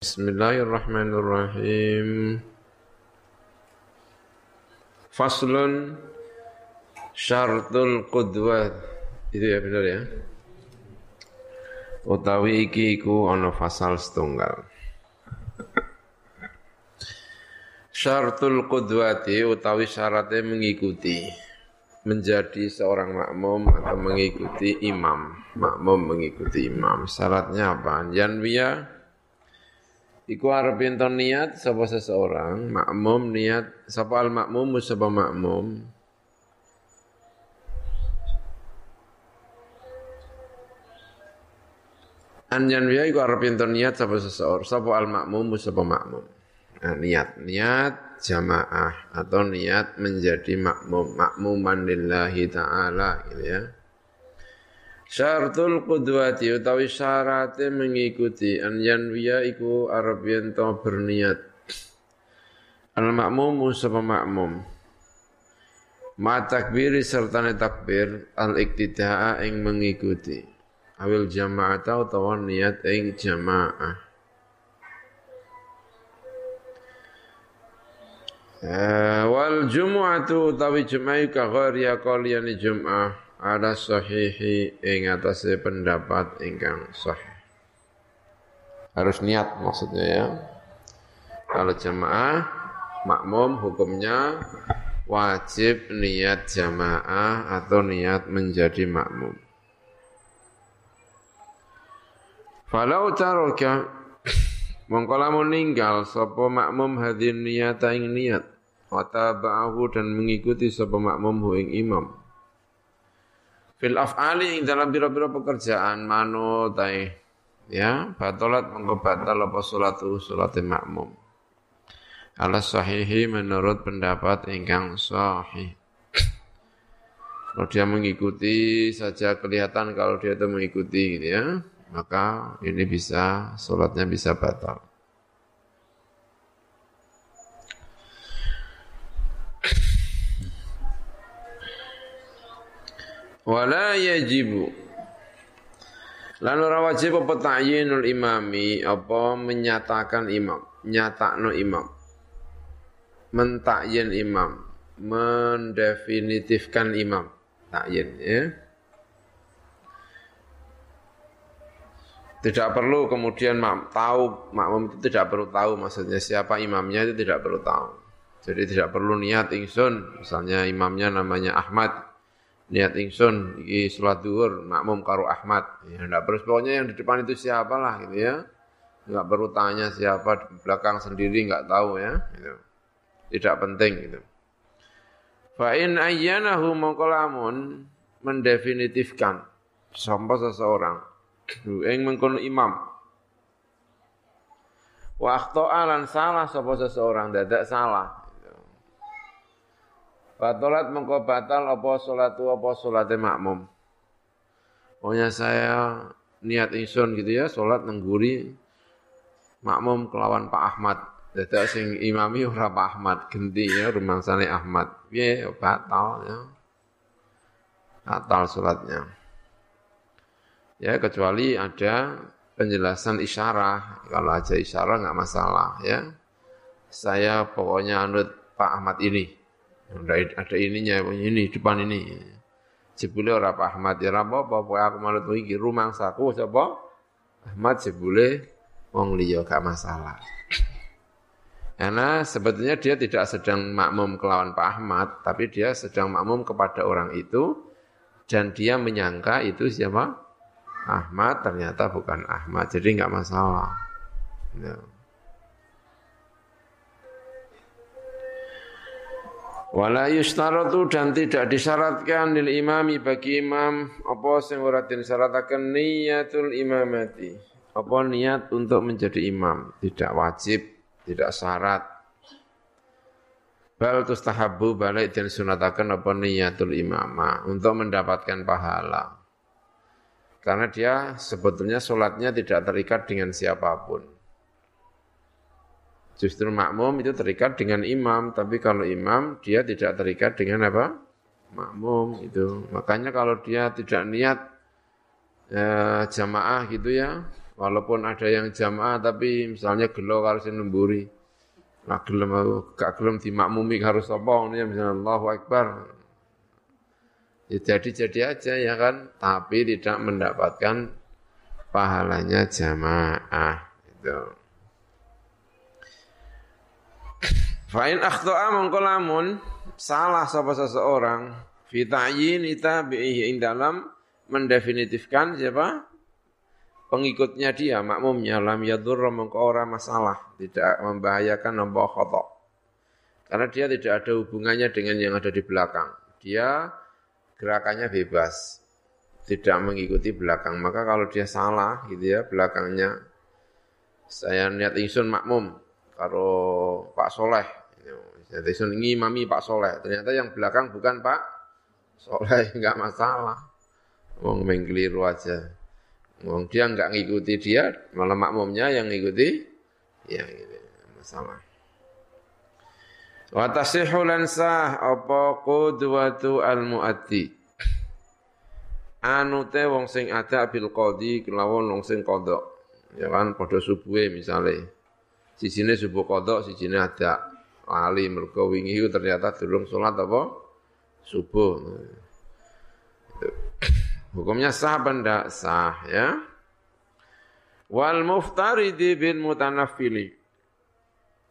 Bismillahirrahmanirrahim. Faslun syartul qudwah. Itu ya benar ya. Utawi iki iku ana fasal setunggal. Syartul qudwati utawi syaratnya mengikuti menjadi seorang makmum atau mengikuti imam. Makmum mengikuti imam. Syaratnya apa? Janwiyah Iku arep ento niat sapa seseorang, makmum niat sapa al makmum sapa makmum. Anjan wiya iku arep ento niat sapa seseorang, sapa al makmum sapa makmum. Nah, niat, niat jamaah atau niat menjadi makmum, makmuman lillahi ta'ala gitu ya. Syaratul qudwati utawi syaratnya mengikuti an yanwiya iku arab yanto berniat. Al makmum sapa makmum. Ma takbiri serta takbir al iktida'a ing mengikuti. Awil jama'ata utawa niat ing jama'ah. Uh, wal jumu'atu utawi jum'ah ka ghairi qaliyani jum'ah ada sahihi ing atase pendapat ingkang sahih. Harus niat maksudnya ya. Kalau jamaah makmum hukumnya wajib niat jamaah atau niat menjadi makmum. Falau taraka mongko lamun ninggal sapa makmum hadin niyata ing niat wa tabahu dan mengikuti sapa makmum ing imam fil af'ali ing dalam biro-biro pekerjaan manu tai ya batalat mengko batal apa salatu salate makmum. Ala sahihi menurut pendapat ingkang sahih. Kalau dia mengikuti saja kelihatan kalau dia itu mengikuti gitu ya maka ini bisa sholatnya bisa batal wala yajibu. Lan ora wajib apa ta'yinul imami? Apa menyatakan imam? Nyatakno imam. Mentakyin imam. Mendefinitifkan imam. Takyin ya. Tidak perlu kemudian mak, tahu. Makmum itu tidak perlu tahu maksudnya. Siapa imamnya itu tidak perlu tahu. Jadi tidak perlu niat ingsun. Misalnya imamnya namanya Ahmad niat ingsun iki salat zuhur makmum karo Ahmad. Ya ndak perlu pokoknya yang di depan itu siapa lah gitu ya. Enggak perlu tanya siapa di belakang sendiri enggak tahu ya. Gitu. Tidak penting gitu. Fa in ayyanahu mongkolamun mendefinitifkan sapa seseorang ing mengkono imam. Wa akhta'a salah sapa seseorang dadak salah Batalat mengko batal apa salatu apa salate makmum. Pokoknya saya niat ingsun gitu ya salat nengguri makmum kelawan Pak Ahmad. Dadak sing imami ora Pak Ahmad, genti ya rumangsane Ahmad. Piye ya batal ya. Batal salatnya. Ya kecuali ada penjelasan isyarah. Kalau aja isyarah nggak masalah ya. Saya pokoknya anut Pak Ahmad ini ada, ininya, ini depan ini. Jebule ora Pak Ahmad ya ora apa-apa, aku manut iki rumangsaku sapa? Ahmad jebule wong liya gak masalah. Karena sebetulnya dia tidak sedang makmum kelawan Pak Ahmad, tapi dia sedang makmum kepada orang itu dan dia menyangka itu siapa? Ahmad ternyata bukan Ahmad, jadi nggak masalah. Ya. Wala yustaratu dan tidak disyaratkan lil imami bagi imam apa sing ora disyaratkan niatul imamati. Apa niat untuk menjadi imam, tidak wajib, tidak syarat. Bal tustahabu balik dan sunatakan apa niatul imamah untuk mendapatkan pahala. Karena dia sebetulnya sholatnya tidak terikat dengan siapa pun. Justru makmum itu terikat dengan imam, tapi kalau imam dia tidak terikat dengan apa? Makmum itu. Makanya kalau dia tidak niat eh, jamaah gitu ya, Walaupun ada yang jamaah tapi misalnya gelo harus nemburi. Nah gelem aku gak gelem dimakmumi harus apa ini misalnya Allahu Akbar. Ya jadi-jadi aja ya kan, tapi tidak mendapatkan pahalanya jamaah itu. Fa'in akhto'a mengkolamun salah sapa seseorang fi ta'yin tabi'ihi dalam mendefinitifkan siapa? Pengikutnya dia, makmumnya lam yadurra mengko masalah, tidak membahayakan nombor khotok. Karena dia tidak ada hubungannya dengan yang ada di belakang. Dia gerakannya bebas, tidak mengikuti belakang. Maka kalau dia salah gitu ya, belakangnya saya niat insun makmum karo Pak Soleh. Niat insun ngimami Pak Soleh. Ternyata yang belakang bukan Pak Soleh, enggak masalah. Wong mengkeliru aja. Wong dia enggak ngikuti dia, malah makmumnya yang ngikuti ya gitu. Masalah. Wa tasihhu lan apa qudwatu al muaddi. Anu te wong sing ada bil qadi kelawan wong sing kodok. Ya kan padha subuhe misale. Sijine subuh kodok, sijine ada lali mergo wingi ternyata durung salat apa? Subuh. Hukumnya sah benda sah ya. Wal muftaridi bin mutanaffili.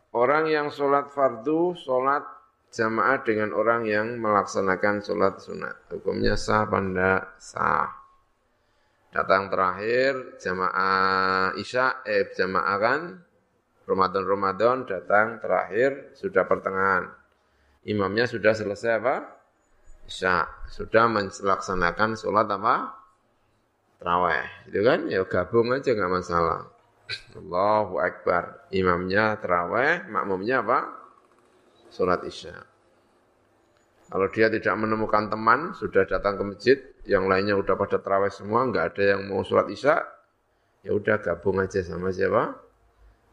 Orang yang sholat fardu, sholat jamaah dengan orang yang melaksanakan sholat sunat. Hukumnya sah pada sah. Datang terakhir jamaah isya, eh jamaah kan Ramadan-Ramadan datang terakhir sudah pertengahan. Imamnya sudah selesai apa? Isya. Sudah melaksanakan sholat apa? Terawih. Itu kan ya gabung aja nggak masalah. Allahu Akbar. Imamnya terawih, makmumnya apa? Sholat isya. Kalau dia tidak menemukan teman, sudah datang ke masjid, yang lainnya udah pada terawih semua, nggak ada yang mau sholat isya, ya udah gabung aja sama siapa?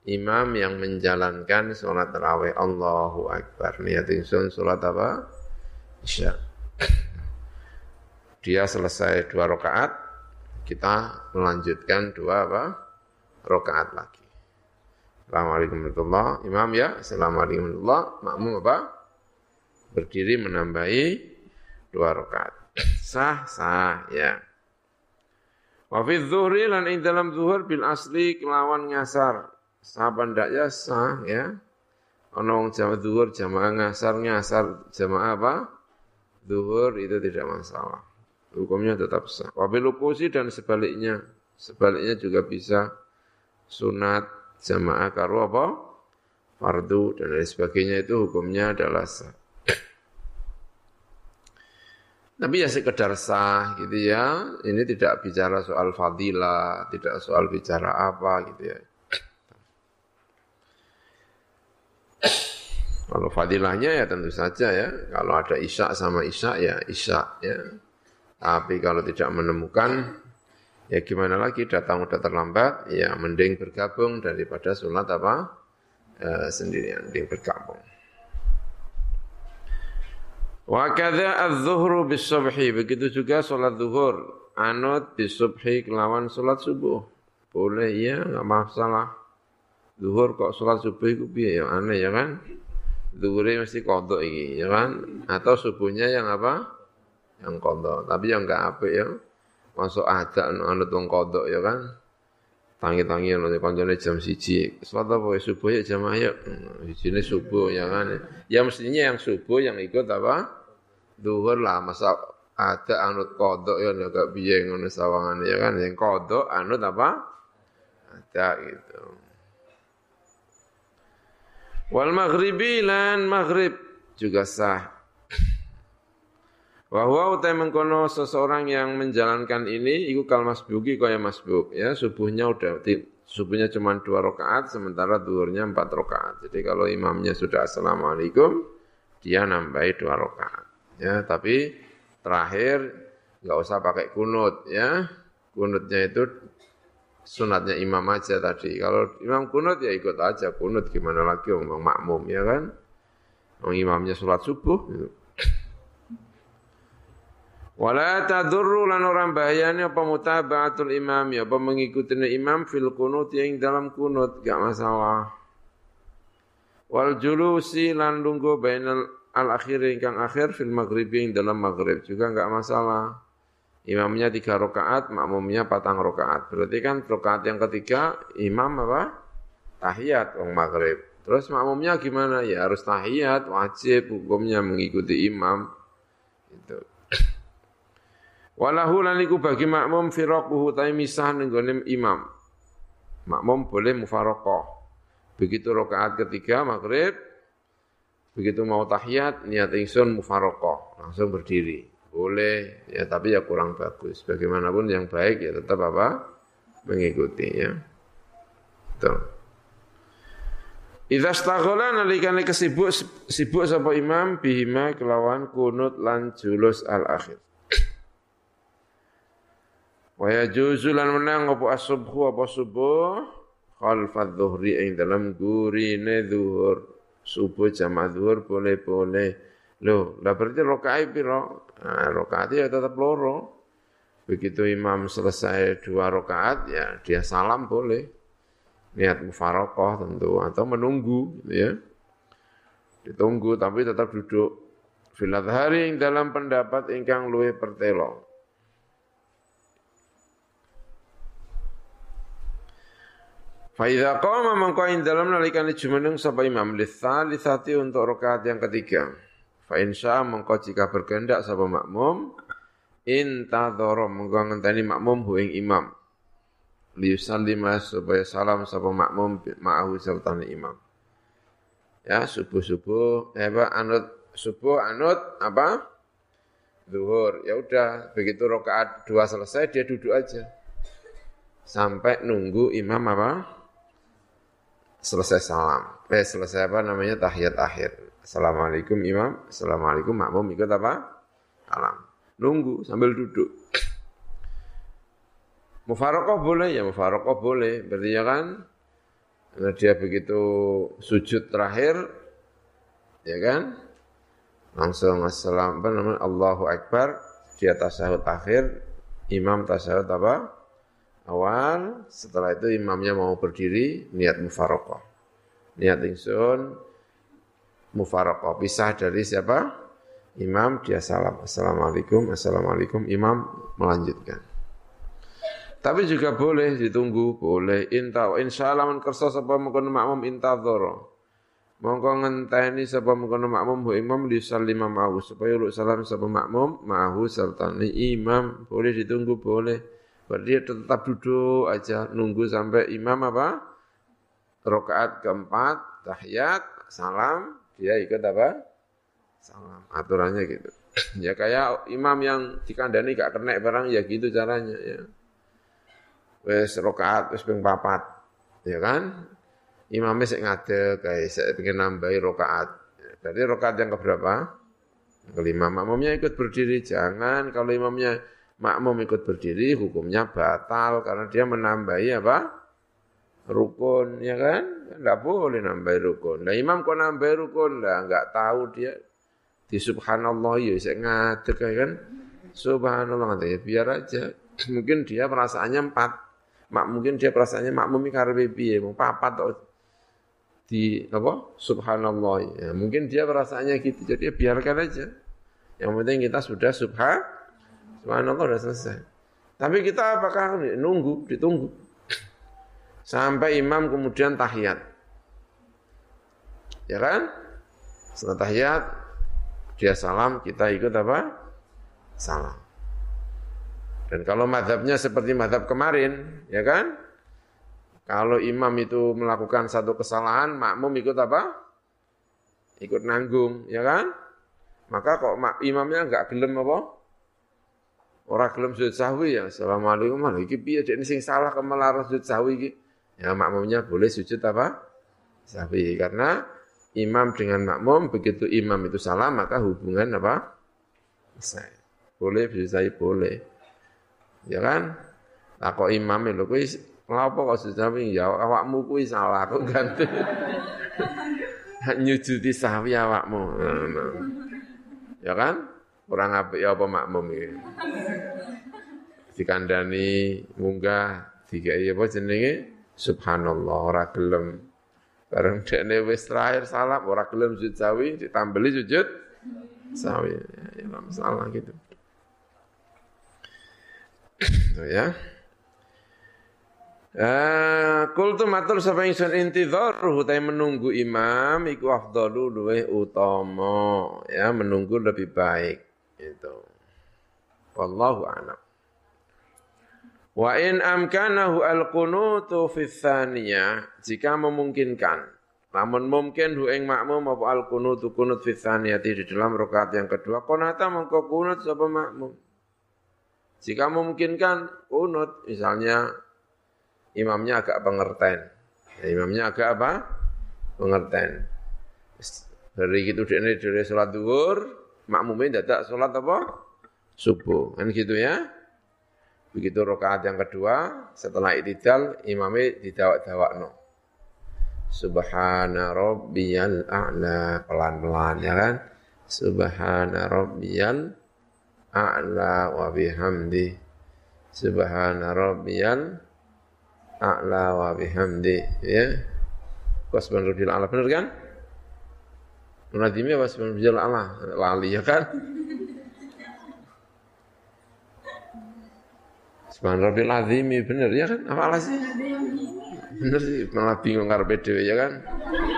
Imam yang menjalankan sholat terawih. Allahu Akbar. Niat insun sholat apa? Isya. Dia selesai dua rakaat, kita melanjutkan dua apa? rakaat lagi. Assalamualaikum warahmatullahi Imam ya, Assalamualaikum warahmatullahi Makmum apa? Berdiri menambahi dua rakaat. Sah, sah, ya. Wa fi dhuhri lan ing dalam zuhur bil asli kelawan ngasar. Sah ndak ya sah ya. Wong jamaah zuhur jamaah ngasar ngasar jamaah apa? Zuhur itu tidak masalah. Hukumnya tetap sah. Wabil dan sebaliknya. Sebaliknya juga bisa sunat, jamaah karo apa? Fardu dan lain sebagainya itu hukumnya adalah sah. Tapi ya sekedar sah gitu ya. Ini tidak bicara soal fadilah, tidak soal bicara apa gitu ya. Kalau fadilahnya ya tentu saja ya. Kalau ada isya sama isya ya isya ya. Tapi kalau tidak menemukan Ya gimana lagi datang udah terlambat, ya mending bergabung daripada sholat apa e, sendirian, mending bergabung. Wa kadza adz-dzuhru bis-subhi, begitu juga sholat zuhur, anut bis-subhi kelawan sholat subuh. Boleh ya, enggak masalah. Zuhur kok sholat subuh itu piye ya aneh ya kan? Zuhurnya mesti kodok ini ya kan? Atau subuhnya yang apa? Yang kodok, tapi yang enggak apik ya masuk ada anut wong kodok ya kan? Tangi-tangi nanti kancane jam siji. Salat apa subuh ya jam ayo sijine subuh ya kan? Ya mestinya yang subuh yang ikut apa? Duhur lah masa ada anut kodok ya agak biye ngono sawangan ya kan? Yang kodok anut apa? Ada gitu wal maghribi lan maghrib. Juga sah. Bahwa utai mengkono seseorang yang menjalankan ini iku kal masbuki kaya masbuk. Ya subuhnya udah subuhnya cuma dua rakaat sementara duhurnya empat rakaat. Jadi kalau imamnya sudah assalamualaikum dia nambahi dua rakaat. Ya tapi terakhir nggak usah pakai kunut ya. Kunutnya itu sunatnya imam aja tadi. Kalau imam kunut ya ikut aja kunut gimana lagi ngomong makmum ya kan. Imamnya sholat subuh gitu. Wala tadurru lan orang bahayane apa mutaba'atul imam ya apa mengikuti imam fil kunut yang dalam kunut gak masalah. Wal julusi lan lungguh bainal al akhir ingkang akhir fil maghrib yang dalam maghrib juga enggak masalah. Imamnya tiga rakaat, makmumnya patang rakaat. Berarti kan rakaat yang ketiga imam apa? Tahiyat wong maghrib. Terus makmumnya gimana? Ya harus tahiyat, wajib hukumnya mengikuti imam. Itu. Walahu lan iku bagi makmum firaquhu ta misah ning imam. Makmum boleh mufaraqah. Begitu rakaat ketiga maghrib, begitu mau tahiyat niat ingsun mufaraqah, langsung berdiri. Boleh, ya tapi ya kurang bagus. Bagaimanapun yang baik ya tetap apa? Mengikuti ya. Tuh. Idza staghala nalikane kesibuk sibuk sapa imam bihima kelawan kunut lan julus al akhir. Wa yajuzu lan menang apa asubhu apa subuh khalfa dhuhri ing dalam gurine zuhur. Subuh jamaah zuhur boleh-boleh. Loh, lah berarti rakaat piro? Nah, rakaat ya tetap loro. Begitu imam selesai dua rakaat ya dia salam boleh. Niat mufarokoh tentu atau menunggu gitu ya. Ditunggu tapi tetap duduk. Filat hari dalam pendapat ingkang luwe pertelo. Faidah qama mangko ing dalam nalikane jumeneng sapa imam litsalisati untuk rakaat yang ketiga. Fa insya mangko jika berkehendak sapa makmum intadzara mangko ngenteni makmum hu ing imam. Liyusallima supaya salam sapa makmum ma'ahu serta imam. Ya, subuh-subuh eh apa anut subuh anut apa? Zuhur. Ya udah, begitu rakaat dua selesai dia duduk aja. Sampai nunggu imam apa? selesai salam. Eh selesai apa namanya tahiyat akhir. Assalamualaikum imam, assalamualaikum makmum ikut apa? Salam. Nunggu sambil duduk. Mufarokoh boleh ya, mufarokoh boleh. Berarti ya kan, dia begitu sujud terakhir, ya kan, langsung assalam, apa namanya, Allahu Akbar, dia tasahud akhir, imam tasahud apa? awal, setelah itu imamnya mau berdiri, niat mufarokoh. Niat ingsun, mufarokoh. Pisah dari siapa? Imam, dia salam. Assalamualaikum, Assalamualaikum. Imam melanjutkan. Tapi juga boleh ditunggu, boleh. Inta, insya Allah kersa sapa mengkono makmum intadzara. Mongko ngenteni sapa makmum bu imam lima ma'ahu supaya lu salam sapa makmum ma'ahu serta imam boleh ditunggu boleh. Berarti tetap duduk aja nunggu sampai imam apa? Rokaat keempat, tahiyat, salam, dia ikut apa? Salam. Aturannya gitu. ya kayak imam yang dikandani gak kena barang ya gitu caranya ya. Wes rokaat wes ping papat. Ya kan? Imamnya sik ngade kayak saya pengen nambahi rokaat. Berarti rokaat yang keberapa? Kelima makmumnya ikut berdiri. Jangan kalau imamnya makmum ikut berdiri hukumnya batal karena dia menambahi apa? Rukun ya kan? Enggak boleh nambah rukun. Nah imam kok nambah rukun? Lah enggak tahu dia di subhanallah ya saya ngadek ya kan? Subhanallah ya biar aja. Mungkin dia perasaannya empat. Mak mungkin dia perasaannya makmum ini karena piye mau papat atau di apa? Subhanallah. Ya, mungkin dia perasaannya gitu. Jadi ya biarkan aja. Yang penting kita sudah subhan Subhanallah sudah selesai. Tapi kita apakah nunggu, ditunggu. Sampai imam kemudian tahiyat. Ya kan? Setelah tahiyat, dia salam, kita ikut apa? Salam. Dan kalau madhabnya seperti madhab kemarin, ya kan? Kalau imam itu melakukan satu kesalahan, makmum ikut apa? Ikut nanggung, ya kan? Maka kok imamnya enggak gelem apa? Orang gelem sujud sahwi ya. Assalamualaikum malah iki dek sing salah kemelarang sujud sahwi. Ya makmumnya boleh sujud apa? Sahwi karena imam dengan makmum begitu imam itu salah maka hubungan apa? Selesai. Boleh sujud sahwi boleh. Ya kan? Lah kok imam lho kuwi ngapa kok sujud sahwi ya awakmu kuwi salah kok ganti. Nyujudi sahwi awakmu. Nah, nah. Ya kan? Orang apik ya apa makmum iki. Dikandani munggah dikai apa jenenge? Subhanallah ora gelem. Bareng dekne wis terakhir salam ora gelem sujud sawi ditambeli sujud sawi. Ya, ya masalah gitu. ya. Eh, kul tu matur sapa ingsun intizar hutai menunggu imam iku afdalu luweh utama ya menunggu lebih baik itu wallahu a'lam wa in amkanahu al-qunutu fi jika memungkinkan namun mungkin hu ing makmum apa al-qunutu kunut fi di dalam rakaat yang kedua konata mengko kunut sapa makmum jika memungkinkan kunut misalnya imamnya agak pengertian. Ya, imamnya agak apa? Pengertian. Dari itu dari, dari sholat duhur, makmumnya tidak sholat apa? Subuh. Kan gitu ya. Begitu rokaat yang kedua, setelah itidal, imamnya didawak-dawak no. Subhana rabbiyal a'la. Pelan-pelan ya kan. Subhana rabbiyal a'la wa bihamdi. Subhana rabbiyal a'la wa bihamdi ya wasban rabbil a'la benar kan Munadimi wasban a'la lali ya kan Subhan Rabbil Azimi bener ya kan? Apa sih? Bener sih, malah bingung karena dhewe ya kan?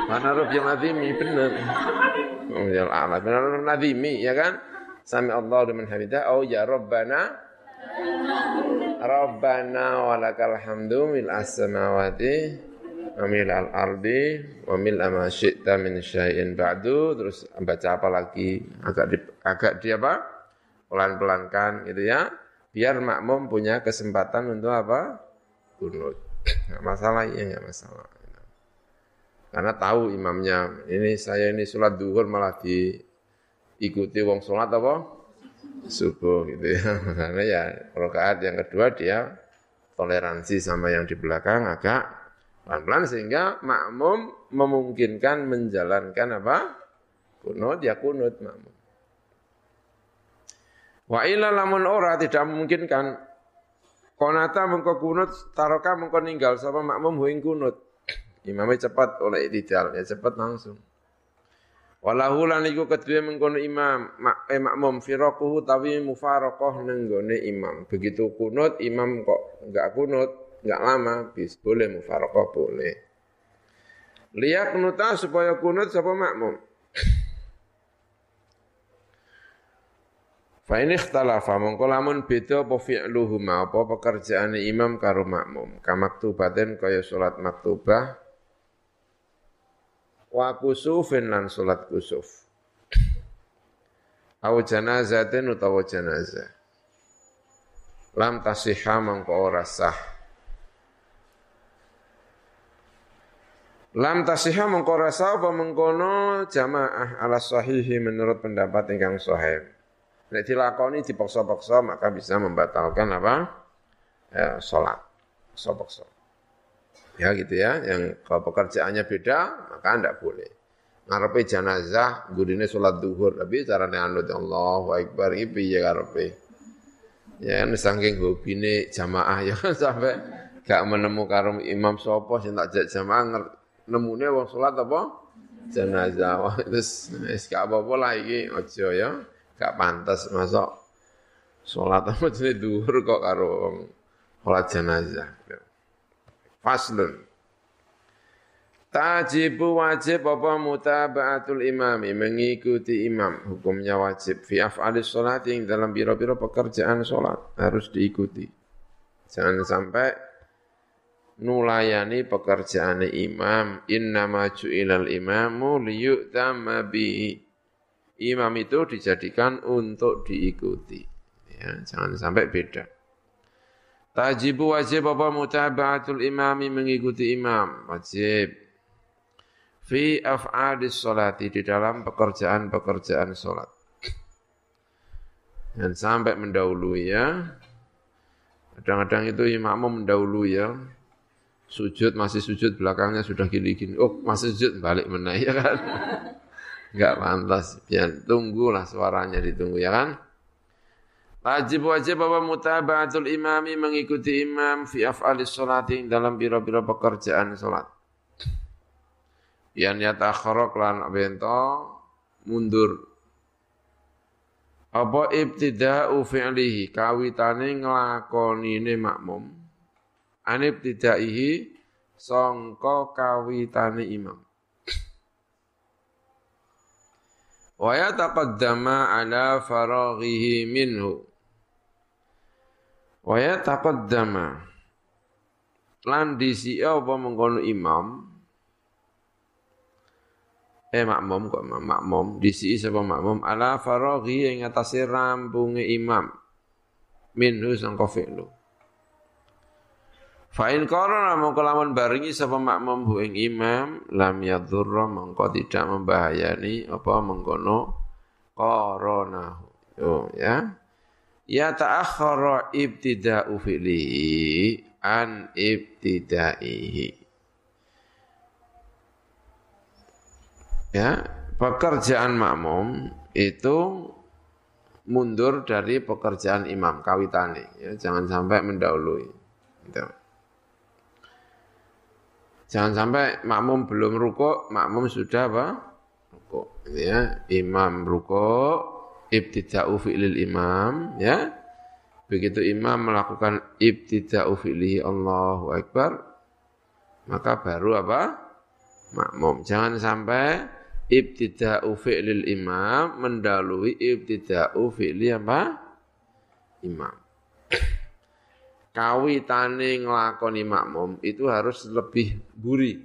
Mana Rabbil Azimi bener. Rabbil A'la bener Azimi ya kan? Sami Allah liman hamidah. Oh ya Rabbana Rabbana walakal hamdu mil as-samawati wa mil al-ardi wa mil ma syi'ta min syai'in ba'du terus baca apa lagi agak di, agak di apa pelan-pelankan gitu ya biar makmum punya kesempatan untuk apa kunut nggak masalah ya nggak masalah karena tahu imamnya ini saya ini sholat duhur malah diikuti wong sholat apa subuh gitu ya. Karena ya rokaat yang kedua dia toleransi sama yang di belakang agak pelan-pelan sehingga makmum memungkinkan menjalankan apa? Kunut ya kunut makmum. Wa ila lamun ora tidak memungkinkan konata mengko kunut taroka mengko ninggal sapa makmum huing kunut. Imamnya cepat oleh ideal ya cepat langsung. Walahu lan iku kedue mengkono imam mak, eh, makmum firaquhu tawi mufaraqah nenggone imam. Begitu kunut imam kok enggak kunut, enggak lama bis boleh mufaraqah boleh. Liyak nuta supaya kunut sapa makmum. Fa in ikhtalafa mongko lamun beda apa fi'luhuma apa pekerjaan imam karo makmum. Kamaktubaten kaya salat maktubah wa kusufin lan salat kusuf. Au janazatin utawa janazah. Lam tasihha mangko ora sah. Lam tasihha mangko ora sah apa mengkono jamaah ala sahihi menurut pendapat ingkang sahih. Nek dilakoni dipaksa-paksa maka bisa membatalkan apa? Ya, salat. Paksa-paksa. Ya gitu ya, yang kalau pekerjaannya beda, maka tidak boleh. Ngarepe jenazah, gurine sholat duhur, tapi caranya anut Allahu Akbar, ini piye ngarepe. Ya kan, saking hobine jamaah, ya kan sampai gak menemukan imam sopo, sing tak jamaah, nemune wong sholat apa? Jenazah, wah terus gak apa-apa lah iki, aja ya, gak pantas masuk sholat apa jenis duhur kok karo sholat jenazah. Faslun. Tajibu wajib apa mutaba'atul imami mengikuti imam. Hukumnya wajib. Fi af'alis sholat yang dalam biro-biro pekerjaan sholat. Harus diikuti. Jangan sampai nulayani pekerjaan imam. Innama ju'ilal imamu liyu'tama bi imam itu dijadikan untuk diikuti ya jangan sampai beda Tajibu wajib apa mutaba'atul imami mengikuti imam. Wajib. Fi af'adis sholati di dalam pekerjaan-pekerjaan sholat. Dan sampai mendahului ya. Kadang-kadang itu imam mendahului ya. Sujud, masih sujud, belakangnya sudah gini-gini. Oh, masih sujud, balik menaik ya kan. Enggak pantas. Biar tunggulah suaranya ditunggu ya kan. Wajib wajib bahwa mutaba'atul imami mengikuti imam fi af'alis sholati dalam biro-biro pekerjaan sholat. Yan yatakhara lan bento mundur. Apa ibtida'u fi'lihi kawitane nglakonine makmum. An ibtida'ihi sangka kawitane imam. Wa yataqaddama ala faraghihi minhu. Wa yataqaddama. Lan disi apa mengkono imam? Eh makmum kok makmum. Disi sapa makmum? Ala faraghi ing atase rampunge imam. Minhu sangka fi'lu Fa in qarana mongko lamun barengi sapa makmum hu ing imam lam yadhurra mongko tidak membahayani apa mengkono qaranahu. Yo ya. Ya ta'akhkhara ibtida'u fi'li an ibtida'ihi. Ya, pekerjaan makmum itu mundur dari pekerjaan imam kawitane ya jangan sampai mendahului gitu. Jangan sampai makmum belum ruko, makmum sudah apa? Ruko. Ya, imam ruko, ibtida'u fi'lil imam, ya. Begitu imam melakukan ibtida'u fi'lihi Allahu Akbar, maka baru apa? Makmum. Jangan sampai ibtida'u fi'lil imam mendalui ibtida'u fi'li apa? Imam kawitane nglakoni makmum itu harus lebih buri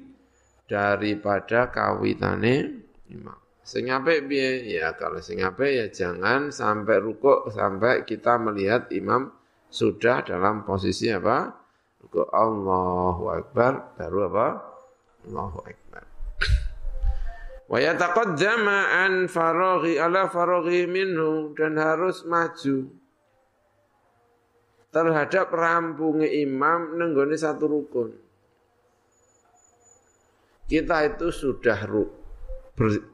daripada kawitane imam. Sing apik piye? Ya kalau sing apik ya jangan sampai rukuk sampai kita melihat imam sudah dalam posisi apa? Rukuk Allahu Akbar baru apa? Allahu Akbar. Wa yataqaddama an faraghi ala faraghi minhu dan harus maju terhadap rampungnya imam nenggone satu rukun. Kita itu sudah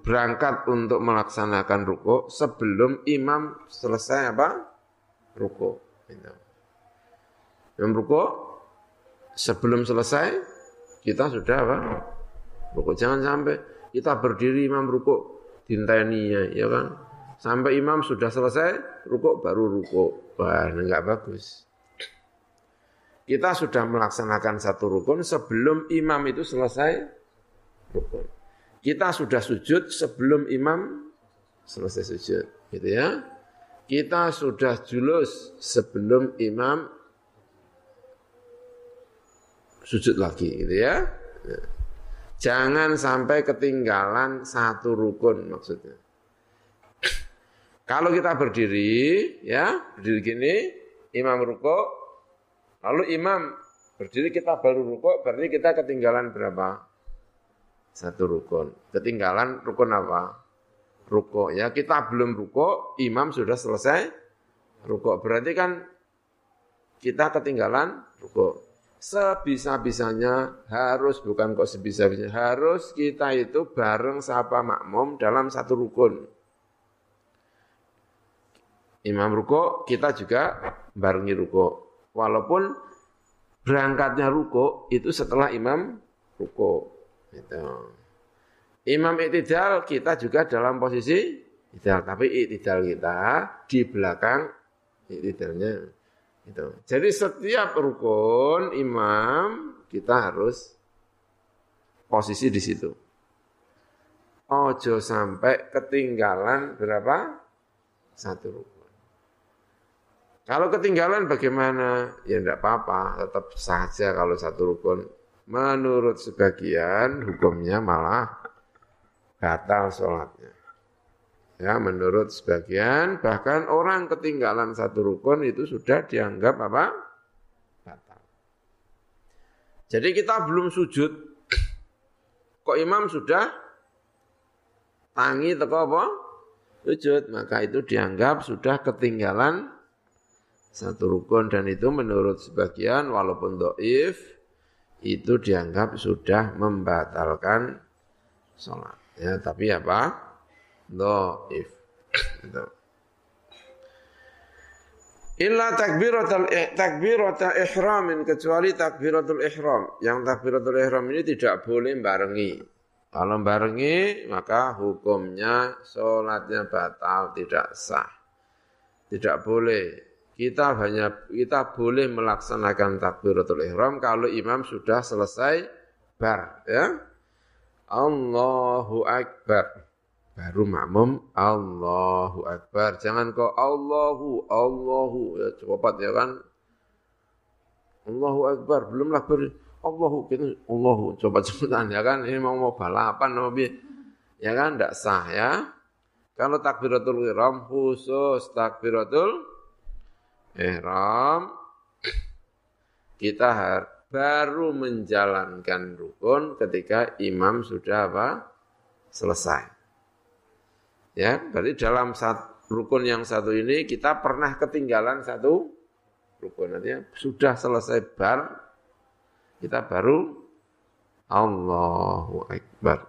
berangkat untuk melaksanakan ruko sebelum imam selesai apa? Ruko. Gitu. Imam ruko sebelum selesai kita sudah apa? Ruko. Jangan sampai kita berdiri imam ruko dintainya, ya kan? Sampai imam sudah selesai, ruko baru ruko. Wah, enggak bagus. Kita sudah melaksanakan satu rukun sebelum imam itu selesai rukun. Kita sudah sujud sebelum imam selesai sujud, gitu ya. Kita sudah julus sebelum imam sujud lagi, gitu ya. Jangan sampai ketinggalan satu rukun maksudnya. Kalau kita berdiri, ya, berdiri gini, imam rukuk, Lalu imam berdiri kita baru rukuk, berarti kita ketinggalan berapa? Satu rukun. Ketinggalan rukun apa? Rukuk. Ya kita belum rukuk, imam sudah selesai rukuk. Berarti kan kita ketinggalan rukuk. Sebisa-bisanya harus, bukan kok sebisa-bisanya, harus kita itu bareng sapa makmum dalam satu rukun. Imam rukuk, kita juga barengi rukuk. Walaupun berangkatnya ruko itu setelah imam ruko. Gitu. Imam itidal kita juga dalam posisi itidal, tapi itidal kita di belakang itidalnya. Gitu. Jadi setiap rukun imam kita harus posisi di situ. Ojo sampai ketinggalan berapa? Satu rukun. Kalau ketinggalan bagaimana? Ya tidak apa-apa, tetap saja kalau satu rukun. Menurut sebagian hukumnya malah batal sholatnya. Ya, menurut sebagian bahkan orang ketinggalan satu rukun itu sudah dianggap apa? Batal. Jadi kita belum sujud. Kok imam sudah tangi teko apa? Sujud, maka itu dianggap sudah ketinggalan satu rukun dan itu menurut sebagian walaupun doif itu dianggap sudah membatalkan sholat. Ya, tapi apa? Gitu. Illa takbiratul takbiratul ihramin kecuali takbiratul ihram. Yang takbiratul ihram ini tidak boleh barengi. Kalau barengi maka hukumnya sholatnya batal tidak sah. Tidak boleh. Kita hanya kita boleh melaksanakan takbiratul ihram kalau imam sudah selesai bar ya. Allahu akbar baru makmum Allahu Akbar. Jangan kau Allahu, Allahu, ya cepat ya kan. Allahu Akbar, belumlah ber Allahu gitu, Allahu, coba cepetan ya kan. Ini mau mau balapan mau Ya kan, tidak sah ya. Kalau takbiratul ihram khusus takbiratul ihram kita baru menjalankan rukun ketika imam sudah apa? selesai. Ya, berarti dalam satu, rukun yang satu ini kita pernah ketinggalan satu rukun. Artinya sudah selesai bar, kita baru Allahu Akbar.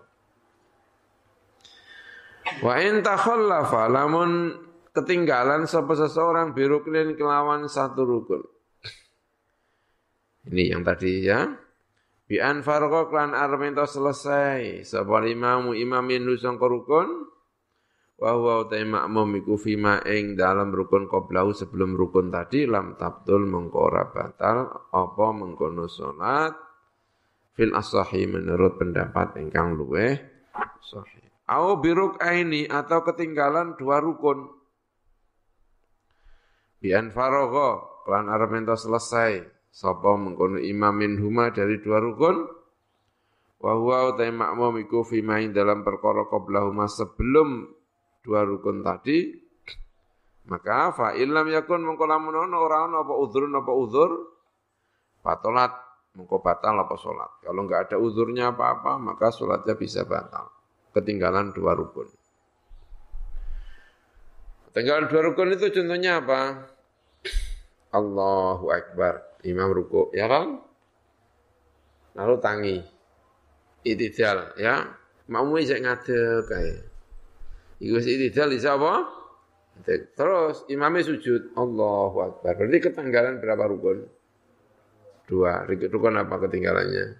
Wa in takhallafa lamun ketinggalan sapa seseorang biruklin kelawan satu rukun. Ini yang tadi ya. Bi an farqa klan armento selesai sapa imamu imamin nusang rukun wa huwa utai makmum iku fima ing dalam rukun qoblahu sebelum rukun tadi lam tabtul mengkora batal apa mengkono salat fil asahi menurut pendapat ingkang luweh sahih au biruk aini atau ketinggalan dua rukun bian faragha kelan arep selesai. Sapa mengkono imamin huma dari dua rukun? Wa huwa utai makmum iku fima ing dalam perkara qoblahu sebelum dua rukun tadi. Maka fa illam yakun mengko lamun ono ora ono apa uzrun apa uzur? Batalat mengko batal apa salat kalau enggak ada uzurnya apa-apa maka salatnya bisa batal. Ketinggalan dua rukun ketinggalan dua rukun itu contohnya apa Allahu Akbar imam ruku ya kan lalu tangi itidal ya mau ijek ngadeg kayak Iku itidal bisa apa? Terus imamnya sujud. Allahu Akbar. Berarti ketinggalan berapa rukun? Dua. Rukun apa ketinggalannya?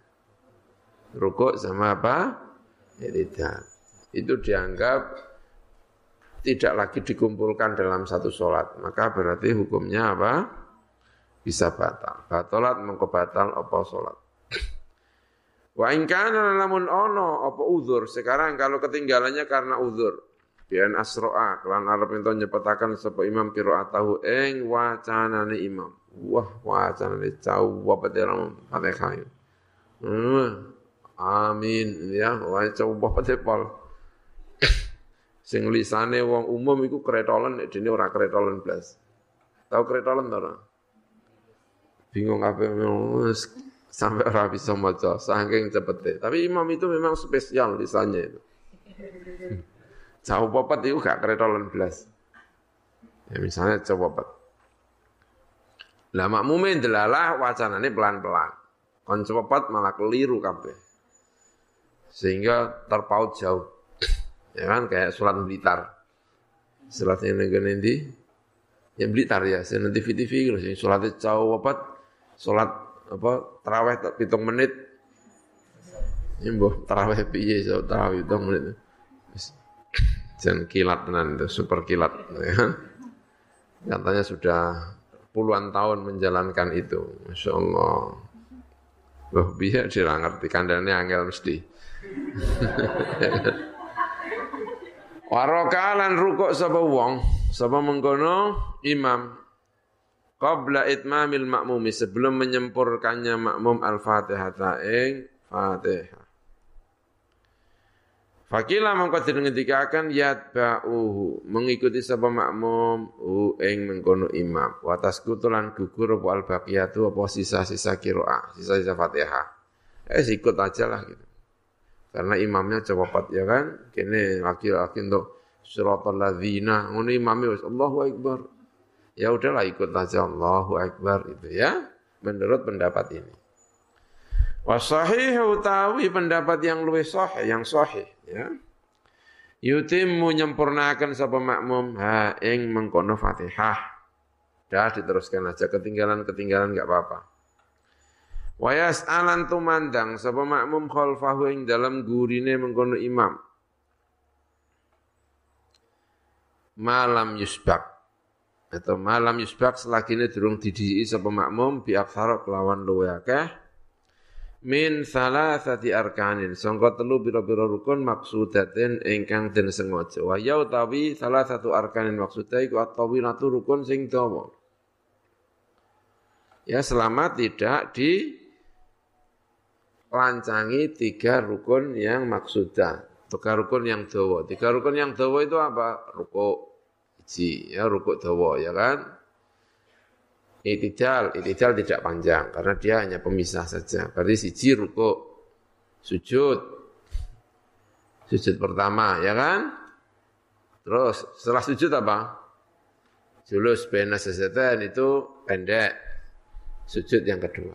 Rukuk sama apa? Itidal. Itu dianggap tidak lagi dikumpulkan dalam satu sholat. Maka berarti hukumnya apa? Bisa batal. Batalat mengkobatal apa sholat. Wa ingkana lamun ono apa uzur. Sekarang kalau ketinggalannya karena uzur. Bian asro'a kelan arep ento nyepetaken sapa imam qiraatahu ing wacanane imam. Wah, wacanane jawab dalam Fatihah. Hmm. Amin ya, wah coba pol. Sing lisane wong umum iku kretolen nek dene ora kretolen blas. Tahu kretolen ta ora? Bingung apa sampai ora bisa maca saking cepete. Tapi imam itu memang spesial lisannya itu. Jauh popet itu gak kretolan belas. Ya misalnya jauh popet. Lah makmume delalah wacanane pelan-pelan. Kon popet malah keliru kabeh. Sehingga terpaut jauh. Ya kan kayak surat Blitar. Surat yang negara nanti ya Blitar ya, nanti TV TV sih. Suratnya jauh popet, surat apa terawih hitung menit. Ini boh terawih piye so terawih hitung menit. Dan kilat tenan itu, super kilat. Ya. Katanya sudah puluhan tahun menjalankan itu. Masya Allah. Wah, biar dia ngerti kandangnya angel mesti. Warokalan rukuk sapa wong, sapa mengkono? Imam. Qabla itmamil makmumi sebelum menyempurkannya makmum al-Fatihah ing Fatihah. Fakila mongko akan yat ba'uhu mengikuti sapa makmum hu ing mengkono imam. Wa tasqutulan gugur apa al baqiyatu apa sisa-sisa qiraah sisa-sisa Fatihah. Eh ikut aja lah gitu karena imamnya cepat ya kan kene laki-laki untuk suratul ladzina ngono imamnya wis Allahu akbar ya udahlah ikut aja Allahu akbar itu ya menurut pendapat ini Wasahih utawi pendapat yang luwih sahih, yang sahih ya. Yutimmu nyempurnakan sapa makmum ha ing mengkono Fatihah. Dah diteruskan aja ketinggalan-ketinggalan enggak apa-apa. Wayas alan tumandang sapa makmum khalfahu ing dalam gurine mengkono imam. Malam yusbak. Atau malam yusbak selagi ini durung didii sapa makmum bi kelawan luwe akeh. Min salasati arkanin sangka telu pira-pira rukun maksudatin ingkang den sengaja. Wa ya utawi salah satu arkanin maksuda iku at-tawilatu rukun sing dawa. Ya selama tidak di lancangi tiga rukun yang maksuda tiga rukun yang dawa tiga rukun yang dawa itu apa rukuk iji ya rukuk dawa ya kan Itidal, itidal tidak panjang karena dia hanya pemisah saja. Berarti siji ruko, sujud. Sujud pertama, ya kan? Terus setelah sujud apa? Julus bena sesetan itu pendek. Sujud yang kedua.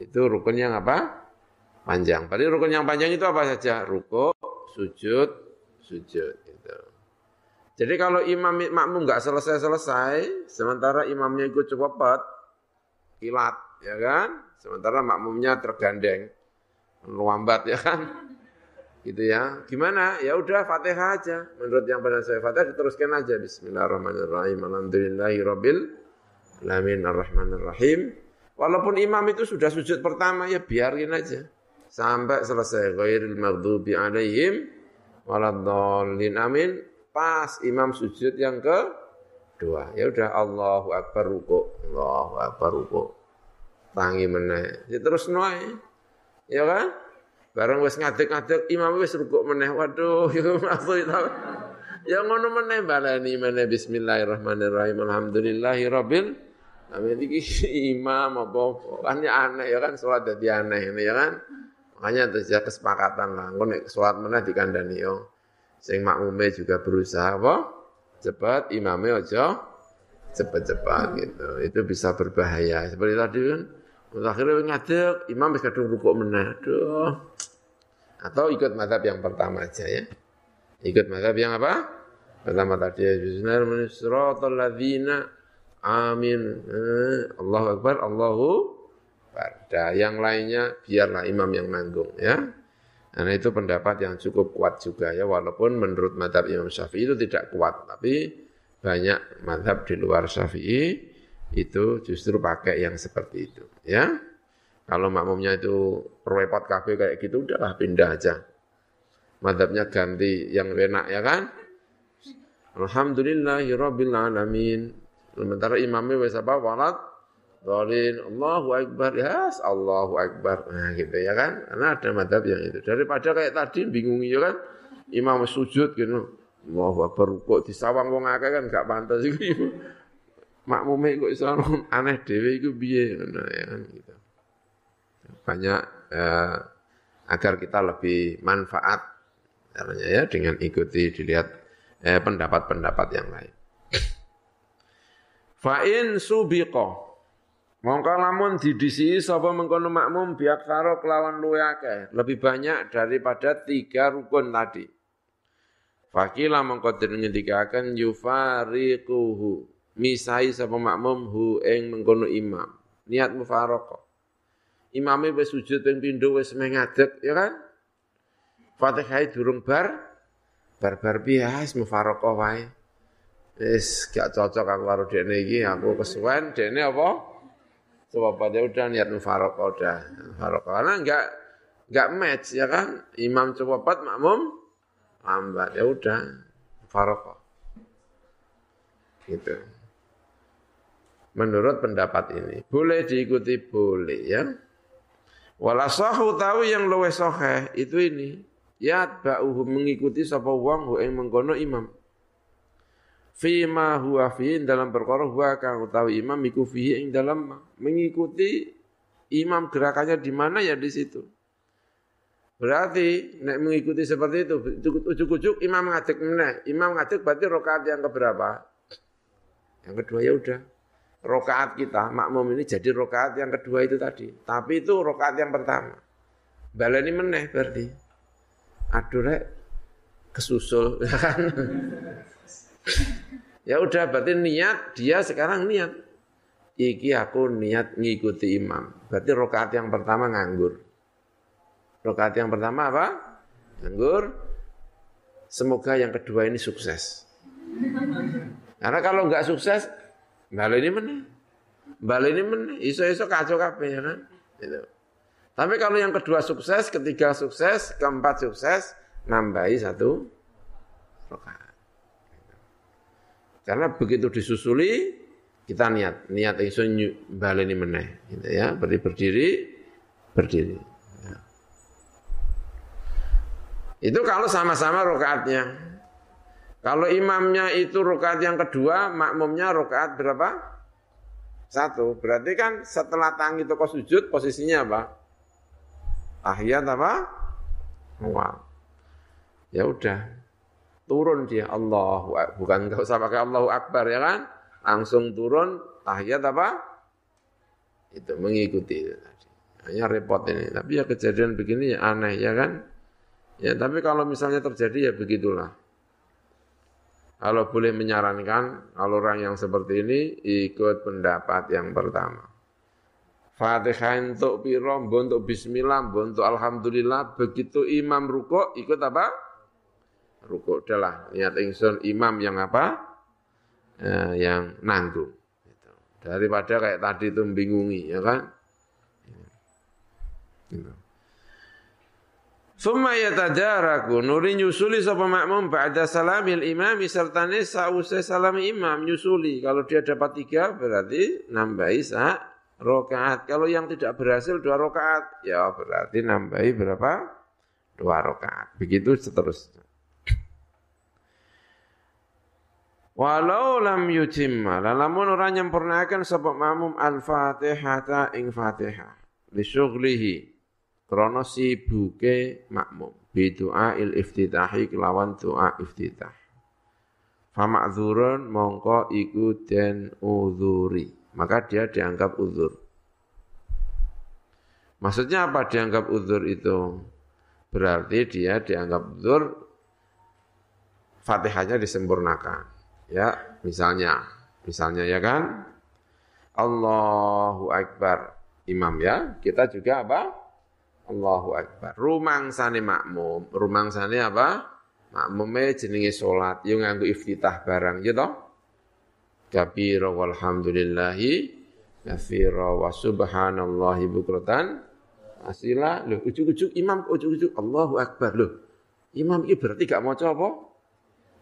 Itu rukun yang apa? Panjang. Berarti rukun yang panjang itu apa saja? Ruko, sujud, sujud. Gitu. Jadi kalau imam makmum nggak selesai-selesai, sementara imamnya ikut cepat, kilat, ya kan? Sementara makmumnya tergandeng, melambat, ya kan? Gitu ya. Gimana? Ya udah Fatihah aja. Menurut yang pernah saya Fatihah diteruskan aja. Bismillahirrahmanirrahim. Alhamdulillahi rabbil alamin arrahmanirrahim. Walaupun imam itu sudah sujud pertama ya biarin aja sampai selesai. Ghairil maghdubi alaihim waladdallin amin Pas imam sujud yang ke dua. Ya udah Allahu Akbar ruku. Allahu Akbar ruku. Tangi meneh. Ya terus noy. Ya kan? Bareng wis ngadeg-ngadeg imam wis ruku meneh. Waduh, ya maksud. Ya ngono meneh balani meneh bismillahirrahmanirrahim. Alhamdulillahi rabbil Amin iki imam apa kan ya aneh ya kan salat dadi aneh ini ya kan. Makanya terus ya kesepakatan lah. Engko nek salat meneh dikandani yo. Sing makmume juga berusaha apa? Cepat, imamnya aja cepat-cepat gitu. Itu bisa berbahaya. Seperti tadi kan, akhirnya ngadek, imam bisa kadung rukuk meneh. Aduh. Atau ikut madhab yang pertama aja ya. Ikut madhab yang apa? Pertama tadi, Bismillahirrahmanirrahim. Amin. Eh, Allahu Akbar, Allahu Akbar. yang lainnya biarlah imam yang nanggung ya. Karena itu pendapat yang cukup kuat juga ya, walaupun menurut madhab Imam Syafi'i itu tidak kuat, tapi banyak madhab di luar Syafi'i itu justru pakai yang seperti itu. Ya, kalau makmumnya itu repot kafe kayak gitu, udahlah pindah aja. Madhabnya ganti yang enak ya kan? Alhamdulillahirabbil alamin. Sementara imamnya wis apa? Walat Dolin, Allahu Akbar, ya yes, Allahu Akbar. Nah gitu ya kan, karena ada madhab yang itu. Daripada kayak tadi bingung ya kan, imam sujud gitu. Allahu Akbar, kok disawang wong akeh kan gak pantas iku. Makmume kok iso aneh dhewe iku piye ngono ya kan gitu. Banyak eh, agar kita lebih manfaat caranya ya dengan ikuti dilihat eh, pendapat-pendapat yang lain. Fa'in subiqah Mongko lamun didisi sapa mengkono makmum biak karo kelawan luwe lebih banyak daripada tiga rukun tadi. Fakila mongko ngendikaken yufariquhu. Misai sapa makmum hu ing mengkono imam. Niat mufaraqah. Imame wis sujud ping pindho wis mengadeg, ya kan? Fatihah durung bar bar-bar bias mufaraqah wae. Wis gak cocok aku karo dekne iki, aku kesuwen dekne apa? Coba pada udah niat mufarokoh udah mufarokoh karena enggak enggak match ya kan? Imam coba cepat makmum? Lambat ya udah mufarokoh gitu. Menurut pendapat ini boleh diikuti boleh ya. Walasahu tahu yang luwe soheh itu ini. Ya ba'uhu mengikuti sapa wong yang mengkono imam fima huwa fi dalam perkara huwa kang utawi imam iku fi ing dalam mengikuti imam gerakannya di mana ya di situ. Berarti nek mengikuti seperti itu ujuk-ujuk imam ngadeg meneh. Imam ngadeg berarti rakaat yang keberapa? Yang kedua ya udah. Rakaat kita makmum ini jadi rakaat yang kedua itu tadi. Tapi itu rakaat yang pertama. Baleni meneh berarti. Aduh rek kesusul ya kan ya udah berarti niat dia sekarang niat. Iki aku niat ngikuti imam. Berarti rokaat yang pertama nganggur. Rokaat yang pertama apa? Nganggur. Semoga yang kedua ini sukses. Karena kalau nggak sukses balik ini mana balik ini mana iso-iso kacau kabeh ya kan? Itu tapi kalau yang kedua sukses, ketiga sukses, keempat sukses, nambahi satu rokaat. Karena begitu disusuli, kita niat, niat itu baleni meneh, gitu ya, berdiri berdiri, berdiri. Ya. Itu kalau sama-sama rokaatnya. Kalau imamnya itu rokaat yang kedua, makmumnya rokaat berapa? Satu. Berarti kan setelah tangi toko sujud, posisinya apa? Tahiyat apa? Wah. Ya udah. Turun dia Allahu bukan enggak usah pakai Allahu Akbar ya kan? Langsung turun tahiyat apa? Itu mengikuti. Hanya repot ini. Tapi ya kejadian begini ya aneh ya kan? Ya tapi kalau misalnya terjadi ya begitulah. Kalau boleh menyarankan, kalau orang yang seperti ini ikut pendapat yang pertama. Fatihah untuk piro, untuk bismillah, untuk alhamdulillah, begitu imam ruko, ikut apa? Ruko, udahlah, niat ingsun imam yang apa? Eh, yang nanggung. Gitu. Daripada kayak tadi itu membingungi, ya kan? Gitu. Summa yatajaraku nuri nyusuli sapa makmum ba'da salamil imam sertane sausai salam imam nyusuli. Kalau dia dapat tiga berarti nambahi sa rokaat. Kalau yang tidak berhasil dua rokaat, ya berarti nambahi berapa? Dua rokaat. Begitu seterusnya. Walau lam yutimma, lamun orang nyempurnakan sebab mamum al-fatihata ing fatihah. Lisyughlihi, krono sibuke makmum. Bidu'a il iftitahi kelawan doa iftitah. Fama'zurun mongko iku den udhuri maka dia dianggap uzur. Maksudnya apa dianggap uzur itu? Berarti dia dianggap uzur Fatihahnya disempurnakan. Ya, misalnya, misalnya ya kan? Allahu Akbar. Imam ya, kita juga apa? Allahu Akbar. Rumang sani makmum. Rumang sani apa? Makmumnya jenenge sholat. Yang nganggu iftitah barang. Ya toh? kabira walhamdulillahi kafira wa subhanallahi bukratan asila lho ujuk-ujuk imam ujuk-ujuk Allahu akbar lho imam ini berarti gak mau apa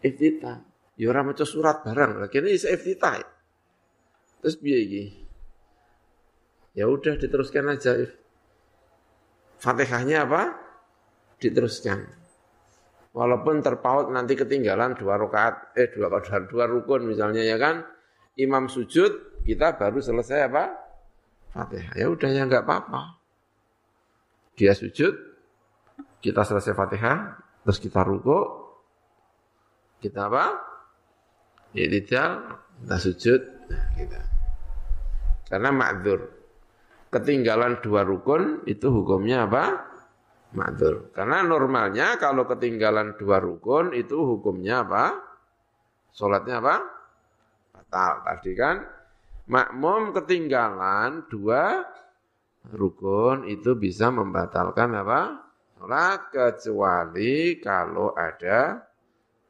iftitah ya ora maca surat barang lagi ini bisa iftitah terus piye iki ya udah diteruskan aja Fatihahnya apa diteruskan walaupun terpaut nanti ketinggalan dua rakaat eh dua dua rukun misalnya ya kan imam sujud, kita baru selesai apa? Fatihah. Ya udah ya nggak apa-apa. Dia sujud, kita selesai Fatihah, terus kita ruko, kita apa? Iktidal, kita sujud, nah, kita. Karena ma'dzur. Ketinggalan dua rukun itu hukumnya apa? Ma'dzur. Karena normalnya kalau ketinggalan dua rukun itu hukumnya apa? Sholatnya apa? batal. Tadi kan makmum ketinggalan dua rukun itu bisa membatalkan apa? Sholat kecuali kalau ada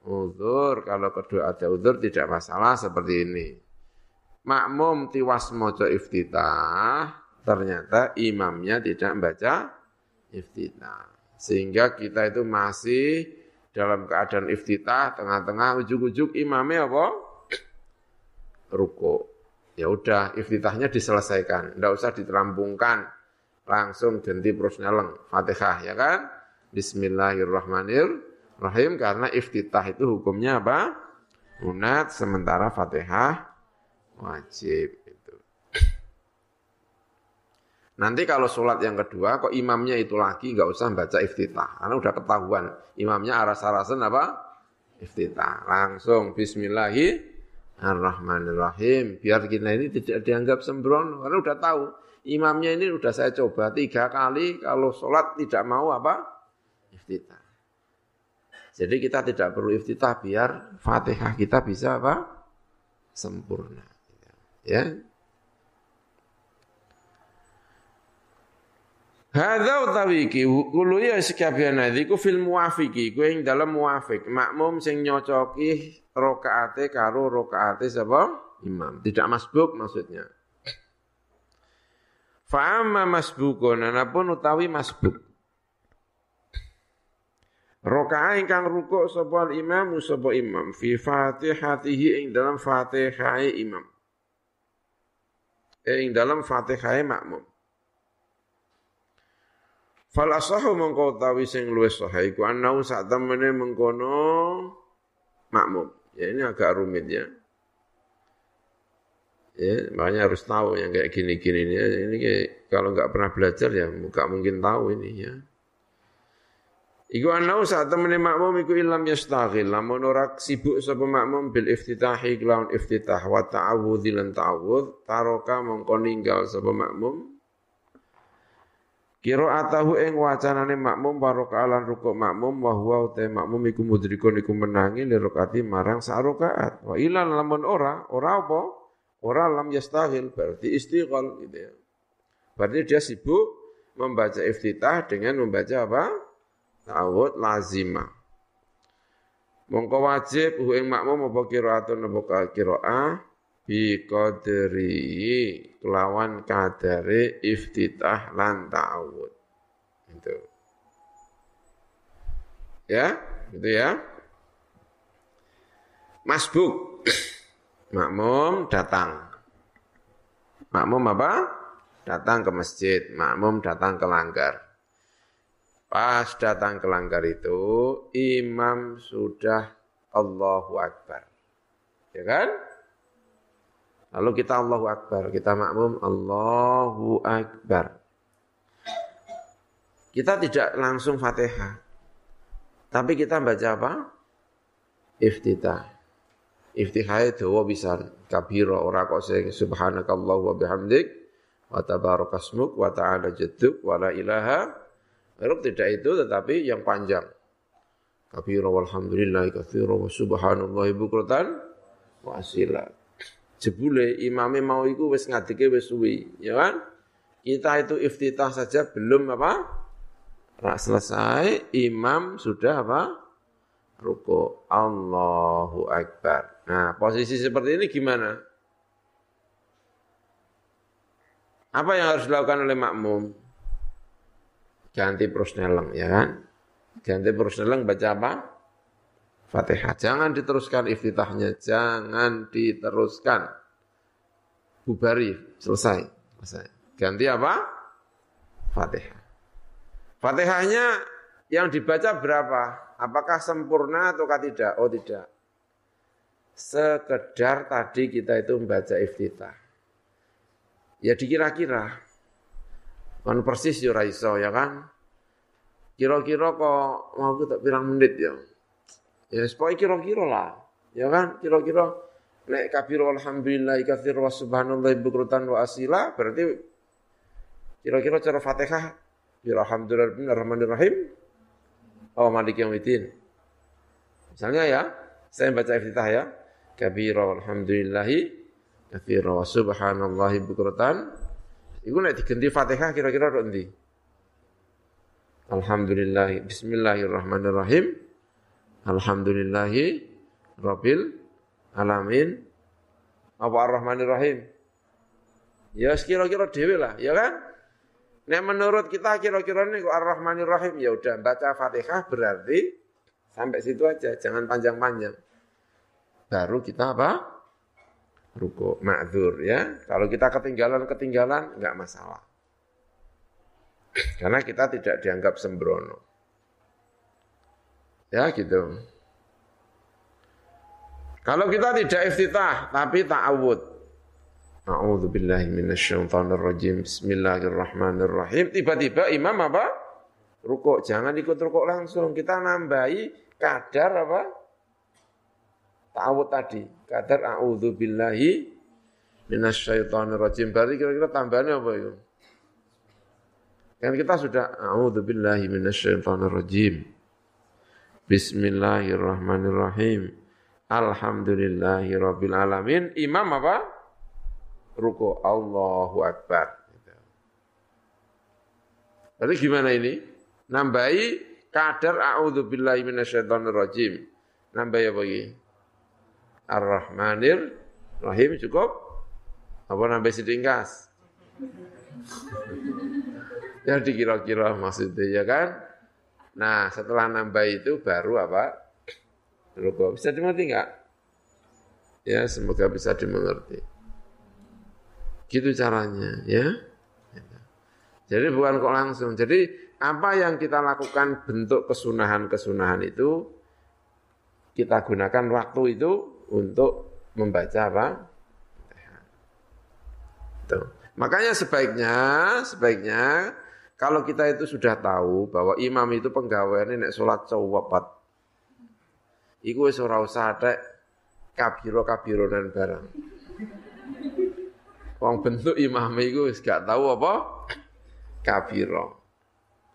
uzur. Kalau kedua ada uzur tidak masalah seperti ini. Makmum tiwas mojo iftitah, ternyata imamnya tidak membaca iftitah. Sehingga kita itu masih dalam keadaan iftitah, tengah-tengah ujuk-ujuk imamnya apa? ruko. Ya udah, iftitahnya diselesaikan, tidak usah diterampungkan, langsung ganti prosneleng, fatihah ya kan? Bismillahirrahmanirrahim, karena iftitah itu hukumnya apa? Unat, sementara fatihah wajib. Itu. Nanti kalau sholat yang kedua, kok imamnya itu lagi nggak usah baca iftitah, karena udah ketahuan imamnya aras-arasan apa? Iftitah. Langsung Bismillahirrahmanirrahim. Biar kita ini tidak dianggap sembrono. Karena udah tahu, imamnya ini udah saya coba tiga kali, kalau sholat tidak mau apa? Iftitah. Jadi kita tidak perlu iftitah biar Fatihah kita bisa apa? Sempurna. Ya. Hadza utawi iki kulo ya sekabian iku fil muwafiqi kuwi ing dalem muwafiq makmum sing nyocoki rakaate karo rakaate sapa imam tidak masbuk maksudnya Fa amma masbukun anapun utawi masbuk Rakaat ingkang rukuk sapa imam sapa imam fi fatihatihi ing dalam fatihah imam eh, ing dalam fatihah makmum Fal asahu mengkau tawi sing luwes sahih iku anau sak temene mengkono makmum. Ya ini agak rumit ya. Ya, makanya harus tahu yang kayak gini-gini ini. Ini kayak, kalau nggak pernah belajar ya nggak mungkin tahu ini ya. Iku anau saat temene makmum iku ilam yastaghil lamun ora sibuk sapa makmum bil iftitahi kelawan iftitah wa ta'awudzi lan ta'awudz taroka mongko ninggal sapa makmum Kiro atahu ing wacanane makmum baroka alan rukuk makmum wa huwa utai makmum iku mudrikun iku menangi li rakaati marang sak rakaat. Wa ilan lamun ora, ora apa? Ora lam yastahil berarti istighal gitu ya. Berarti dia sibuk membaca iftitah dengan membaca apa? Ta'awud lazimah. Mongko wajib hu ing makmum apa qiraatun apa qiraah bi qadri kelawan kadare iftitah lan ta'awud. Itu. Ya, gitu ya. Masbuk. Makmum datang. Makmum apa? Datang ke masjid. Makmum datang ke langgar. Pas datang ke langgar itu, imam sudah Allahu Akbar. Ya kan? Lalu kita Allahu Akbar, kita makmum Allahu Akbar. Kita tidak langsung Fatihah. Tapi kita baca apa? Iftitah. Iftihai dawa bisa kabira ora kok sing subhanakallahu wa bihamdik wa tabarakasmuk wa ta'ala jadduk wa la ilaha Erop tidak itu tetapi yang panjang. Kabira walhamdulillahi katsira wa subhanallahi bukratan wa asila jebule imame mau iku wis ngadike wis suwi, ya kan? Kita itu iftitah saja belum apa? Rak selesai, imam sudah apa? Ruko. Allahu Akbar. Nah, posisi seperti ini gimana? Apa yang harus dilakukan oleh makmum? Ganti prosneleng, ya kan? Ganti prosneleng baca apa? Fatihah. Jangan diteruskan iftitahnya, jangan diteruskan. Bubari, selesai. selesai. Ganti apa? Fatihah. Fatihahnya yang dibaca berapa? Apakah sempurna atau tidak? Oh tidak. Sekedar tadi kita itu membaca iftitah. Ya dikira-kira. Kan persis ya raiso ya kan? Kira-kira kok mau kita pirang menit ya? Ya, supaya kira-kira lah. Ya kan, kira-kira nek kabiru alhamdulillah katsir wa subhanallah bukrutan wa asila berarti kira-kira cara Fatihah ya alhamdulillahirrahmanirrahim oh malik yaumiddin misalnya ya saya baca iftitah ya kabiru alhamdulillahi katsir wa subhanallah bukrutan iku nek diganti Fatihah kira-kira tok endi? Alhamdulillah Bismillahirrahmanirrahim. Alhamdulillahi Rabbil Alamin. Apa Ar-Rahmanir Rahim Ya kira-kira dewi lah ya kan? Nah menurut kita kira-kira ini Ar-Rahmanir Rahim ya udah baca Fatihah berarti sampai situ aja jangan panjang-panjang. Baru kita apa ruko ma'dzur ya kalau kita ketinggalan-ketinggalan enggak masalah karena kita tidak dianggap sembrono Ya gitu. Kalau kita tidak iftitah tapi ta'awud. A'udzu billahi minasyaitonir rajim. Bismillahirrahmanirrahim. Tiba-tiba imam apa? Rukuk. Jangan ikut rukuk langsung. Kita nambahi kadar apa? Ta'awud tadi. Kadar a'udzu billahi minasyaitonir rajim. Berarti kira-kira tambahannya apa itu? Kan kita sudah a'udzu billahi minasyaitonir rajim. Bismillahirrahmanirrahim. Alhamdulillahi Rabbil Alamin. Imam apa? Ruku. Allahu Akbar. Tapi gimana ini? Nambahi kadar a'udhu billahi minasyaitonir rajim. Nambahi apa lagi? Ar-Rahmanir Rahim cukup? Apa nambahi sedingkas? ya dikira-kira maksudnya ya kan? Nah setelah nambah itu baru apa? Ruko. Bisa dimengerti enggak? Ya, semoga bisa dimengerti. Gitu caranya, ya. Jadi bukan kok langsung. Jadi apa yang kita lakukan bentuk kesunahan-kesunahan itu kita gunakan waktu itu untuk membaca apa? Tuh. Makanya sebaiknya, sebaiknya kalau kita itu sudah tahu bahwa imam itu penggawaiannya nek sholat cowok Iku wis ora usah atek kabiro-kabironan barang. Wong bentuk imam wis gak tahu apa kabiro.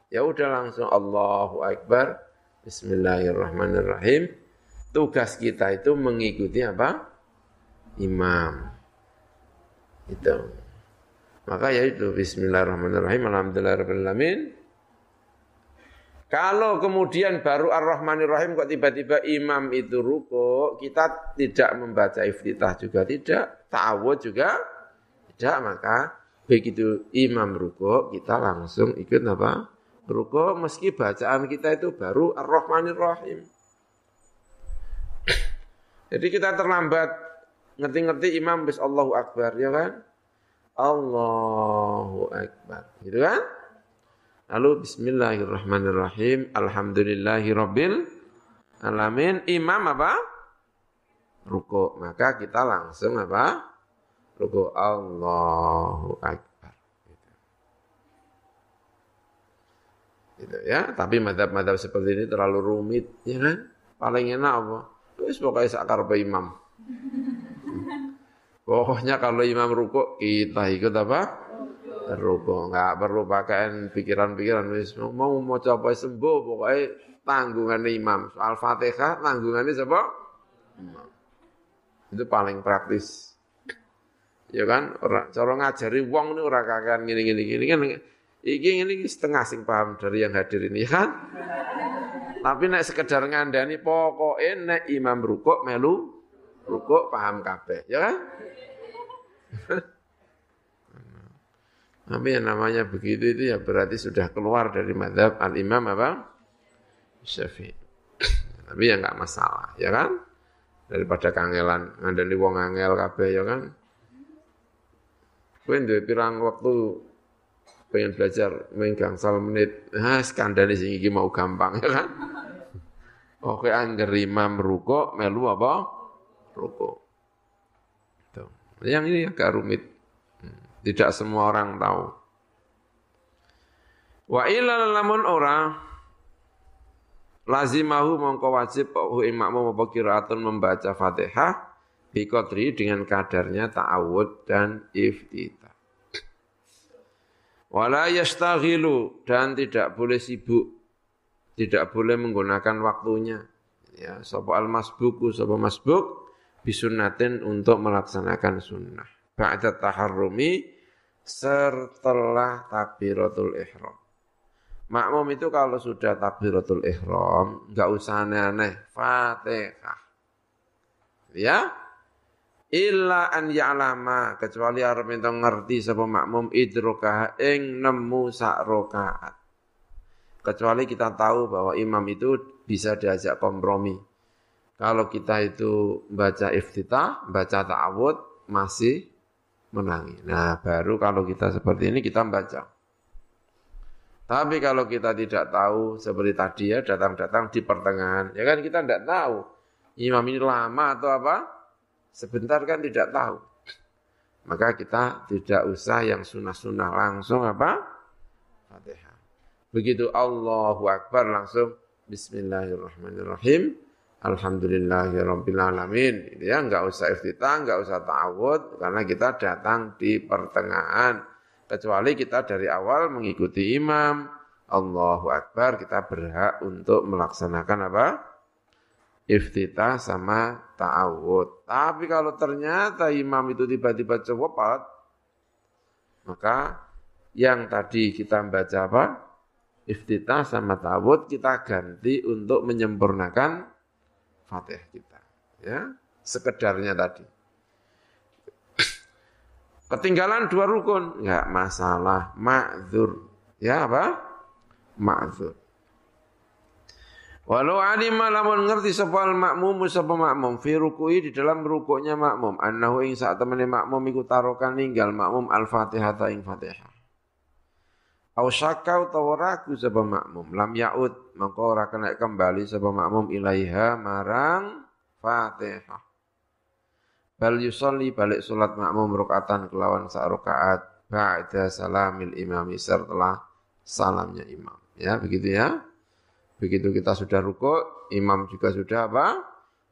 Ya udah langsung Allahu Akbar. Bismillahirrahmanirrahim. Tugas kita itu mengikuti apa? Imam. Itu. Maka ya itu Bismillahirrahmanirrahim. Alhamdulillahirrahmanirrahim. Kalau kemudian baru Ar-Rahmanir Rahim kok tiba-tiba imam itu ruko, kita tidak membaca iftitah juga tidak, ta'awud juga tidak, maka begitu imam ruko, kita langsung ikut apa? Ruko meski bacaan kita itu baru Ar-Rahmanir Rahim. Jadi kita terlambat ngerti-ngerti imam bis Allahu Akbar, ya kan? Allahu Akbar, gitu kan? Lalu bismillahirrahmanirrahim. Alhamdulillahi rabbil alamin. Imam apa? Ruku. Maka kita langsung apa? Ruku. Allahu Akbar. Gitu. gitu ya. Tapi madhab-madhab seperti ini terlalu rumit. Ya kan? Paling enak apa? Terus pokoknya sakar imam. Pokoknya kalau imam ruku kita ikut apa? ruko nggak perlu pakai pikiran-pikiran. Mau mau coba sembuh pokoknya tanggungan imam. Soal fatihah tanggungannya siapa? Itu paling praktis. Ya kan? Orang cara ngajari wong ini orang kakean gini gini gini kan iki ini setengah sing paham dari yang hadir ini ya kan tapi nek sekedar ngandani pokoknya nek imam ruko melu ruko paham kabeh ya kan tapi yang namanya begitu itu ya berarti sudah keluar dari madhab al-imam apa? Syafi'i. Tapi ya nggak masalah, ya kan? Daripada kangelan, ngandani wong angel kabeh ya kan? Kowe duwe pirang waktu pengen belajar gangsal menit, ah skandani sing iki mau gampang ya kan? Oke angger imam ruko melu apa? Ruko. Tuh. Yang ini agak rumit. Tidak semua orang tahu. Wa ilal lamun ora lazimahu mongko wajib hu imakmu apa kiraatun membaca Fatihah biqadri dengan kadarnya ta'awud dan iftitah. Wala yastaghilu dan tidak boleh sibuk, tidak boleh menggunakan waktunya. Ya, sapa al masbuku sapa masbuk bisunnatin untuk melaksanakan sunnah. Ba'da taharrumi setelah takbiratul ihram. Makmum itu kalau sudah takbiratul ihram, enggak usah aneh-aneh, Fatihah. Ya? Illa an ya'lama kecuali arep ento ngerti sapa makmum idrokah ing nemu sak rakaat. Kecuali kita tahu bahwa imam itu bisa diajak kompromi. Kalau kita itu baca iftitah, baca ta'awud, masih menangi. Nah, baru kalau kita seperti ini kita baca. Tapi kalau kita tidak tahu seperti tadi ya datang-datang di pertengahan, ya kan kita tidak tahu imam ini lama atau apa, sebentar kan tidak tahu. Maka kita tidak usah yang sunnah-sunnah langsung apa? Fatihah. Begitu Allahu Akbar langsung Bismillahirrahmanirrahim. Alhamdulillahirabbil alamin. Gitu ya, enggak usah iftitah, enggak usah ta'awud karena kita datang di pertengahan. Kecuali kita dari awal mengikuti imam, Allahu Akbar, kita berhak untuk melaksanakan apa? Iftitah sama ta'awud. Tapi kalau ternyata imam itu tiba-tiba cepat, maka yang tadi kita baca apa? Iftitah sama ta'awud kita ganti untuk menyempurnakan fatih kita. Ya, sekedarnya tadi. Ketinggalan dua rukun, enggak masalah, ma'zur. Ya apa? Ma'zur. Walau alima lamun ngerti sapa makmum sapa makmum fi ruku'i di dalam rukuknya makmum annahu ing sak temene makmum iku tarokan ninggal makmum al-Fatihah ta ing Fatihah. Au syakau utawa ragu sapa makmum lam yaud mongko ora kena kembali sapa makmum ilaiha marang Fatihah. Bal yusolli balik salat makmum rakaatan kelawan sak rakaat ba'da salamil imami setelah salamnya imam. Ya, begitu ya. Begitu kita sudah ruko, imam juga sudah apa?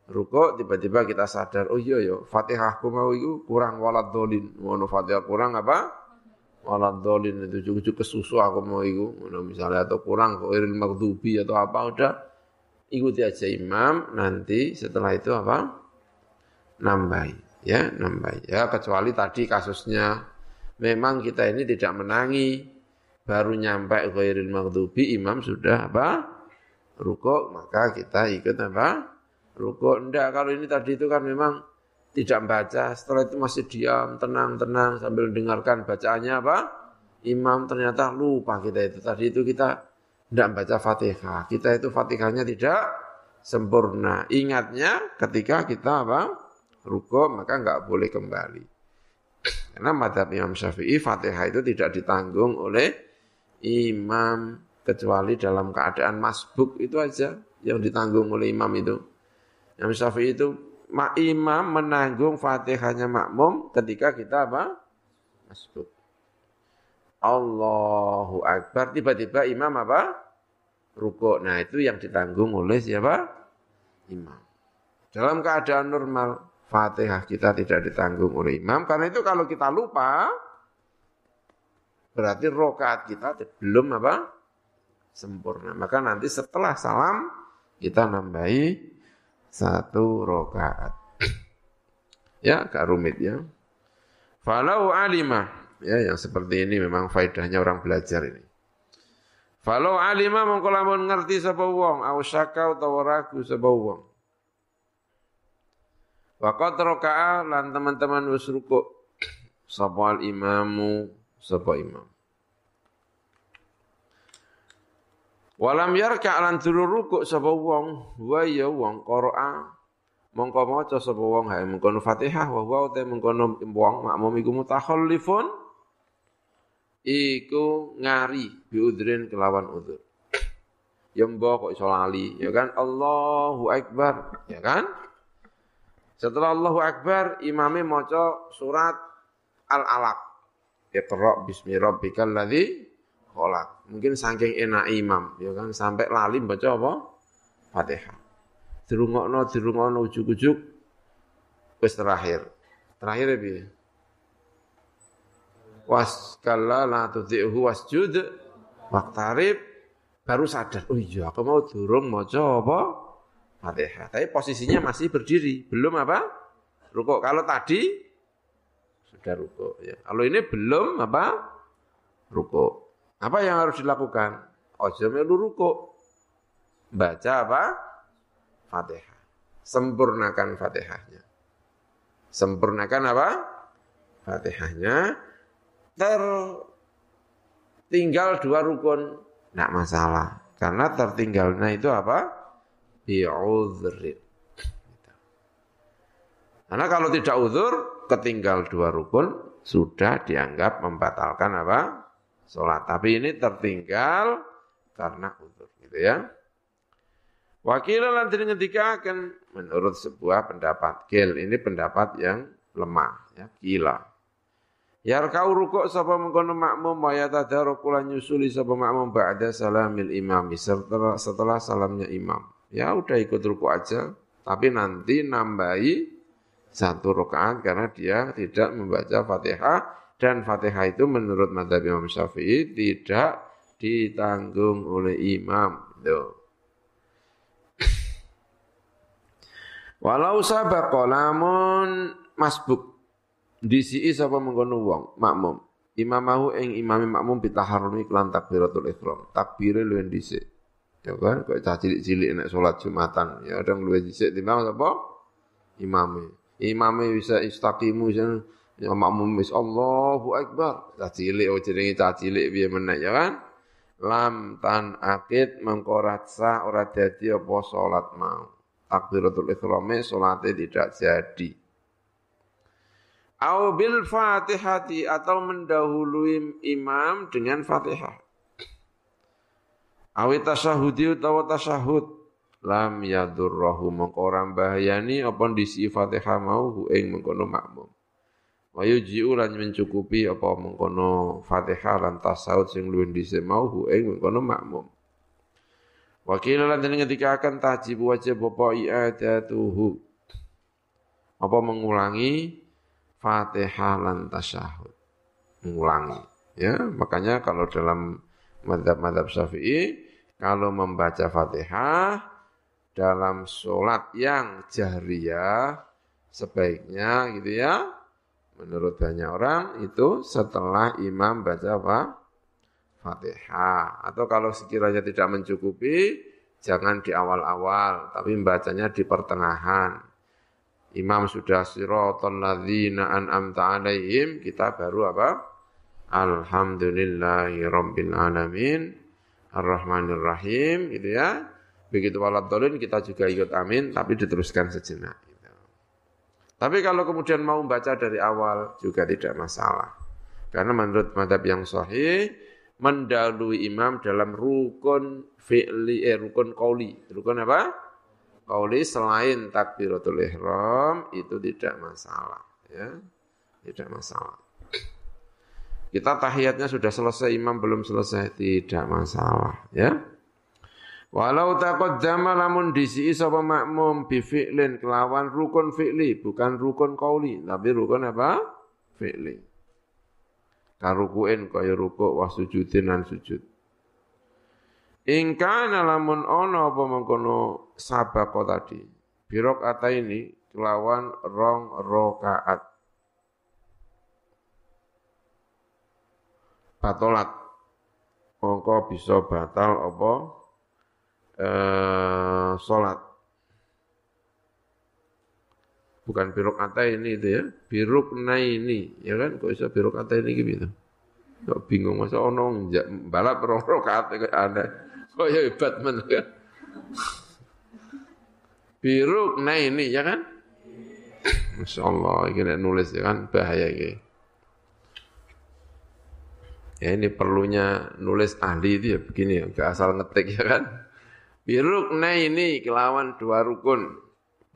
Ruko, tiba-tiba kita sadar, oh iya yo, fatihahku mau itu kurang walad dolin. Mau fatihah kurang apa? Walad dolin itu cukup kesusu aku mau itu. Misalnya atau kurang kok irin magdubi atau apa udah ikuti aja imam nanti setelah itu apa nambahi ya nambahi ya kecuali tadi kasusnya memang kita ini tidak menangi baru nyampe ghairil maghdubi imam sudah apa ruko maka kita ikut apa? Ruko enggak kalau ini tadi itu kan memang tidak membaca, setelah itu masih diam, tenang-tenang sambil dengarkan bacaannya apa? Imam ternyata lupa kita itu. Tadi itu kita tidak membaca Fatihah. Kita itu Fatihahnya tidak sempurna. Ingatnya ketika kita apa? Ruko maka enggak boleh kembali. Karena madhab Imam Syafi'i Fatihah itu tidak ditanggung oleh imam kecuali dalam keadaan masbuk itu aja yang ditanggung oleh imam itu. Yang Syafi'i itu imam menanggung Fatihahnya makmum ketika kita apa? Masbuk. Allahu Akbar tiba-tiba imam apa? Ruko. Nah, itu yang ditanggung oleh siapa? Imam. Dalam keadaan normal Fatihah kita tidak ditanggung oleh imam karena itu kalau kita lupa berarti rokaat kita belum apa? Sempurna. Maka nanti setelah salam kita nambahi satu rokaat. ya, agak rumit ya. Falau alima. Ya, yang seperti ini memang faedahnya orang belajar ini. Falau alima mongko lamun ngerti sapa wong, au syaka utawa ragu sapa wong. Waqat raka'a lan teman-teman wis rukuk imamu sapa imam. Walam yarka lan turu rukuk sapa wong. Wa ya wong qira'a mongko maca sapa wong ha mengkono Fatihah. Wa wa te mengkono wong makmum iku mutakhallifun. Iku ngari biudrin kelawan udzur. Ya mbok kok iso lali ya kan? Allahu akbar ya kan? Setelah Allahu akbar imame maca surat Al-Alaq. Iqra bismi rabbikal ladzi kholak. Mungkin saking enak imam, ya kan sampai lali baca apa? Fatihah. Dirungokno dirungokno ujuk-ujuk wis terakhir. Terakhir ya piye? Was kalla la tudhi'hu wasjud waqtarib baru sadar. Oh iya, aku mau durung maca apa? Fatihah. Tapi posisinya masih berdiri, belum apa? Rukuk. Kalau tadi sudah rukuk ya. Kalau ini belum apa? Rukuk. Apa yang harus dilakukan? Ojo melu ruko. Baca apa? Fatihah. Sempurnakan Fatihahnya. Sempurnakan apa? Fatihahnya. Tertinggal dua rukun. Tidak masalah. Karena tertinggalnya itu apa? Bi'udhrin. Karena kalau tidak uzur, ketinggal dua rukun, sudah dianggap membatalkan apa? Sholat. Tapi ini tertinggal karena udur gitu ya. Wakil nanti ketika akan menurut sebuah pendapat kil ini pendapat yang lemah ya gila. Ya kau rukuk sapa mengkono makmum wa yatadaruku lan nyusuli sapa makmum ba'da salamil imam setelah setelah salamnya imam. Ya udah ikut rukuk aja tapi nanti nambahi satu rakaat karena dia tidak membaca Fatihah dan Fatihah itu menurut madhab Imam Syafi'i tidak ditanggung oleh imam. Tuh. Walau sabaqa lamun masbuk disi sapa mengkono wong makmum. Imamahu ing imami makmum bitaharrumi kelan takbiratul ihram. Takbire luwih dhisik. Ya kan kok cah cilik-cilik nek salat Jumatan ya dong luwih dhisik timbang sapa? Imame. Imame bisa istaqimu ya makmum wis Allahu akbar. Cah oh jenenge cah cilik piye meneh ya kan? Lam tan akid mengko ora dadi apa salat mau takbiratul ikhrami salatnya tidak jadi. Au bil fatihati atau mendahului imam dengan fatihah. Awi tasyahudi utawa tasyahud lam yadurrahu mengko bahayani apa disi fatihah mau ing mengkono makmum. Wa yuji'u lan mencukupi apa mengkono fatihah lan tasawuf sing luwih dhisik mau hu ing mengkono makmum. Wakil lan ketika akan tajib wajib apa i'adatuhu. Apa mengulangi Fatihah lan tasyahud. Mengulangi. Ya, makanya kalau dalam madhab-madhab Syafi'i kalau membaca Fatihah dalam sholat yang jahriyah sebaiknya gitu ya menurut banyak orang itu setelah imam baca apa? Fatihah. Atau kalau sekiranya tidak mencukupi, jangan di awal-awal, tapi membacanya di pertengahan. Imam sudah siratal ladzina an'amta alaihim, kita baru apa? Alhamdulillahi rabbil alamin, arrahmanir rahim, gitu ya. Begitu waladolin kita juga ikut amin, tapi diteruskan sejenak. Tapi kalau kemudian mau baca dari awal juga tidak masalah. Karena menurut madhab yang sahih, mendahului imam dalam rukun fi'li eh rukun qauli. Rukun apa? Qauli selain takbiratul ihram itu tidak masalah, ya. Tidak masalah. Kita tahiyatnya sudah selesai, imam belum selesai, tidak masalah, ya. Walau taqaddama lamun disi sapa makmum bi fi'lin kelawan rukun fi'li, bukan rukun qauli, tapi rukun apa? Fi'li karukuin kaya rukuk wa sujudin lan sujud. Ingka lamun ono apa mengkono sabako tadi. Birok ata ini kelawan rong rokaat. Batolat. Mongko bisa batal apa eh, salat bukan birok kata ini itu ya, biruk ini, ya kan? Kok bisa birok kata ini gitu? Kok bingung masa ono balap rong kata kayak ada. Kok ya hebat men kan? Biruk ini ya kan? Masya Allah, ini nulis ya kan, bahaya ini. Ya ini perlunya nulis ahli itu ya begini ya, asal ngetik ya kan. Biruk ini kelawan dua rukun.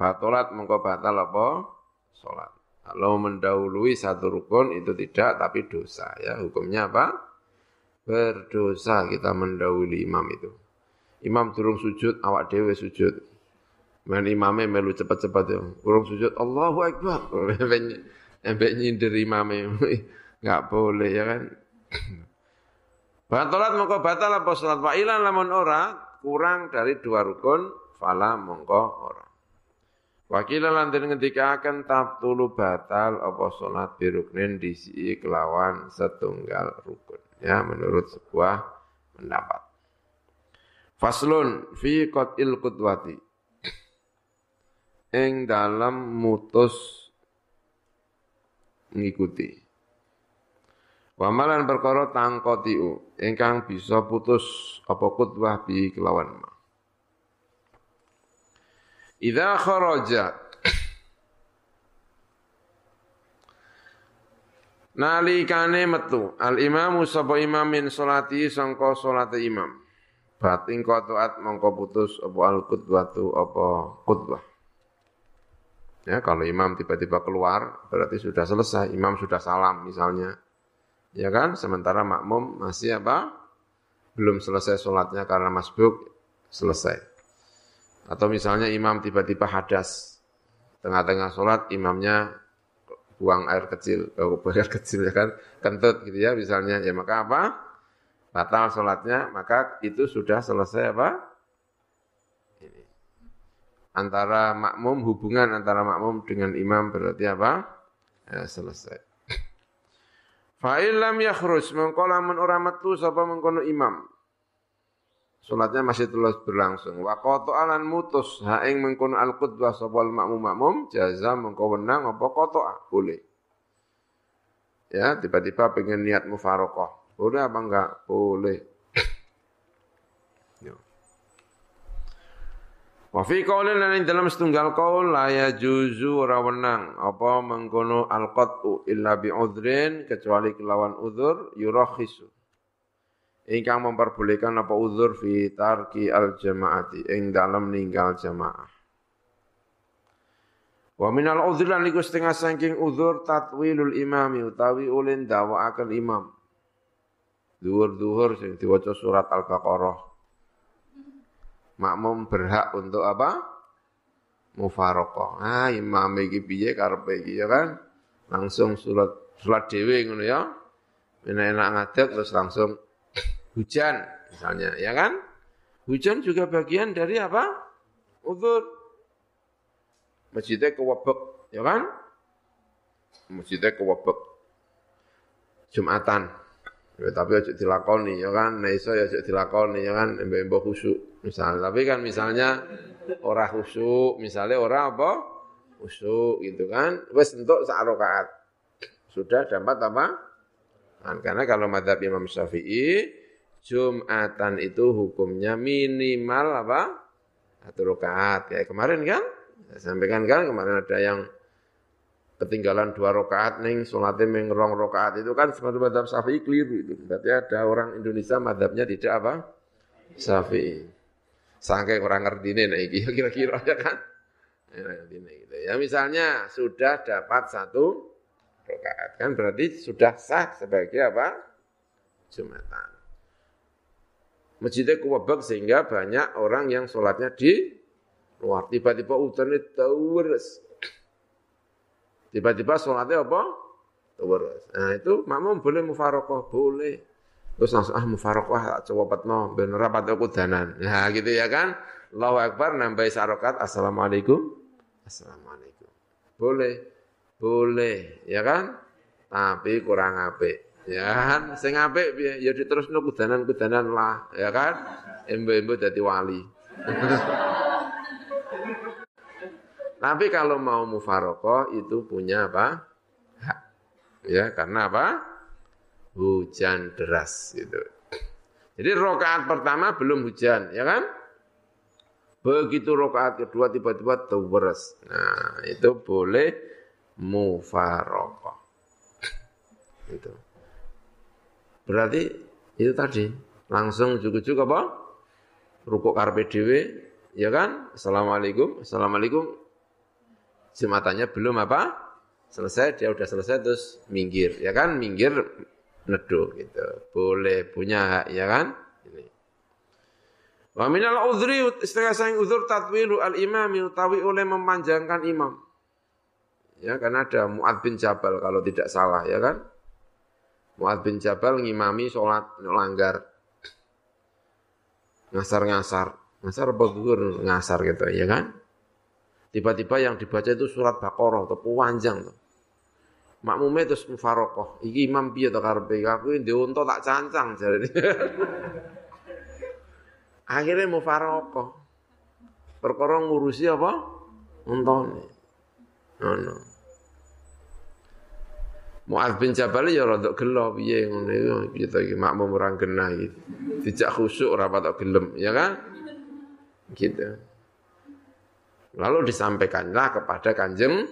Batolat mengko batal apa? Sholat. Kalau mendahului satu rukun itu tidak, tapi dosa. Ya, hukumnya apa? Berdosa kita mendahului imam itu. Imam turun sujud, awak dewe sujud. Man imamnya melu cepat-cepat ya. Turun sujud, Allahu Akbar. Embek nyindir imamnya. Enggak boleh ya kan. Batolat mongko batal apa salat wa ilan lamun ora kurang dari dua rukun fala mongko ora. Wakila lantin ketika akan tulu batal apa sholat biruknin disi kelawan setunggal rukun. Ya, menurut sebuah pendapat. Faslun fi qatil qudwati. Ing dalam mutus ngikuti. Wamalan perkara tangkotiu ingkang bisa putus apa kutwah bi kelawan ma. Idza kharaja Nalikane metu al imamu sapa imam min salati sangka salate imam. Bating qataat mongko putus apa al qudwatu apa qudwah. Ya, kalau imam tiba-tiba keluar berarti sudah selesai, imam sudah salam misalnya. Ya kan? Sementara makmum masih apa? Belum selesai sholatnya karena masbuk selesai. Atau misalnya imam tiba-tiba hadas. Tengah-tengah sholat imamnya buang air kecil, oh, buang air kecil ya kan, kentut gitu ya misalnya. Ya maka apa? batal sholatnya, maka itu sudah selesai apa? Ini. Antara makmum, hubungan antara makmum dengan imam berarti apa? Ya, selesai. Fa'ilam yakhruj, mengkola men ora metu sapa mengkono imam. Salatnya masih terus berlangsung. Wa alan mutus ha ing mengkono al qudwah sapa makmum makmum jaza mengko wenang apa qata'a boleh. Ya, tiba-tiba pengen niat mufarokoh. Boleh apa enggak? Boleh. Ya. Wa fi qaulin lan dalam setunggal qaul la yajuzu ora wenang apa mengkono al-qat'u illa bi udhrin kecuali kelawan udzur yurakhisu. Ingkang memperbolehkan apa udzur fi tarki al-jama'ati ing dalam ninggal jamaah. Wa minal udhur lan iku setengah saking udzur tatwilul imami utawi ulin akan imam. Duhur-duhur sing diwaca surat Al-Baqarah. Makmum berhak untuk apa? Mufarokoh. Ah, imam iki piye karepe iki ya kan? Langsung surat surat dhewe ngono ya. Enak-enak ngadeg terus langsung hujan misalnya, ya kan? Hujan juga bagian dari apa? Udzur. Masjidnya kewebek, ya kan? Masjidnya kewebek. Jumatan, Ya, tapi aja dilakoni ya kan, nah iso ya aja dilakoni ya kan, embo-embo khusuk misalnya. Tapi kan misalnya ora khusuk, misalnya ora apa? Khusuk gitu kan. Wes untuk sak rakaat. Sudah dapat apa? Kan, karena kalau madhab Imam Syafi'i, Jumatan itu hukumnya minimal apa? Satu rakaat. Kayak kemarin kan, saya sampaikan kan kemarin ada yang ketinggalan dua rakaat neng sholatnya meng rong rakaat itu kan sebenarnya madhab syafi'i keliru itu. Berarti ada orang Indonesia madhabnya tidak apa? Syafi'i. Sangke kurang ngerti nah, kira-kira ya kan? Ya, misalnya sudah dapat satu rakaat kan berarti sudah sah sebagai apa? Jumatan. Masjidnya kuwabak sehingga banyak orang yang sholatnya di luar. Tiba-tiba hutannya terus Tiba-tiba sholatnya apa? Terus. Nah itu makmum boleh mufarokoh, boleh. Terus langsung ah mufarokoh coba petno bener apa kudanan. Nah gitu ya kan. Allahu Akbar nambah sarokat. Assalamualaikum. Assalamualaikum. Boleh. Boleh. Ya kan. Tapi kurang apik. Ya kan. Sing apik ya diterusno kudanan-kudanan lah. Ya kan. Embo-embo jadi wali. Tapi kalau mau mufarokoh itu punya apa? Hak. Ya, karena apa? Hujan deras gitu. Jadi rokaat pertama belum hujan, ya kan? Begitu rokaat kedua tiba-tiba terberes. Nah, itu boleh mufarokoh. Itu. Berarti itu tadi langsung juga-juga apa? Rukuk karpe ya kan? Assalamualaikum, assalamualaikum. Jumatannya belum apa? Selesai, dia udah selesai terus minggir. Ya kan, minggir neduh gitu. Boleh punya hak, ya kan? Ini. Wa minal udhri setengah sayang udhur tatwilu al-imam utawi oleh memanjangkan imam. Ya, karena ada Mu'ad bin Jabal kalau tidak salah, ya kan? Mu'ad bin Jabal ngimami sholat langgar. Ngasar-ngasar. Ngasar apa ngasar gitu, ya kan? Tiba-tiba yang dibaca itu surat Baqarah atau panjang tuh. Makmumnya terus mufarokoh. Iki imam piye to karepe aku ndi unta tak cancang jarene. Akhirnya mufarokoh. Perkara ngurusi apa? Untane. Ngono. Mu'adz bin Jabal ya rada gelo piye ngono iku piye to iki makmum ora genah iki. Dijak khusuk ora patok gelem, ya kan? Gitu. Lalu disampaikanlah kepada kanjeng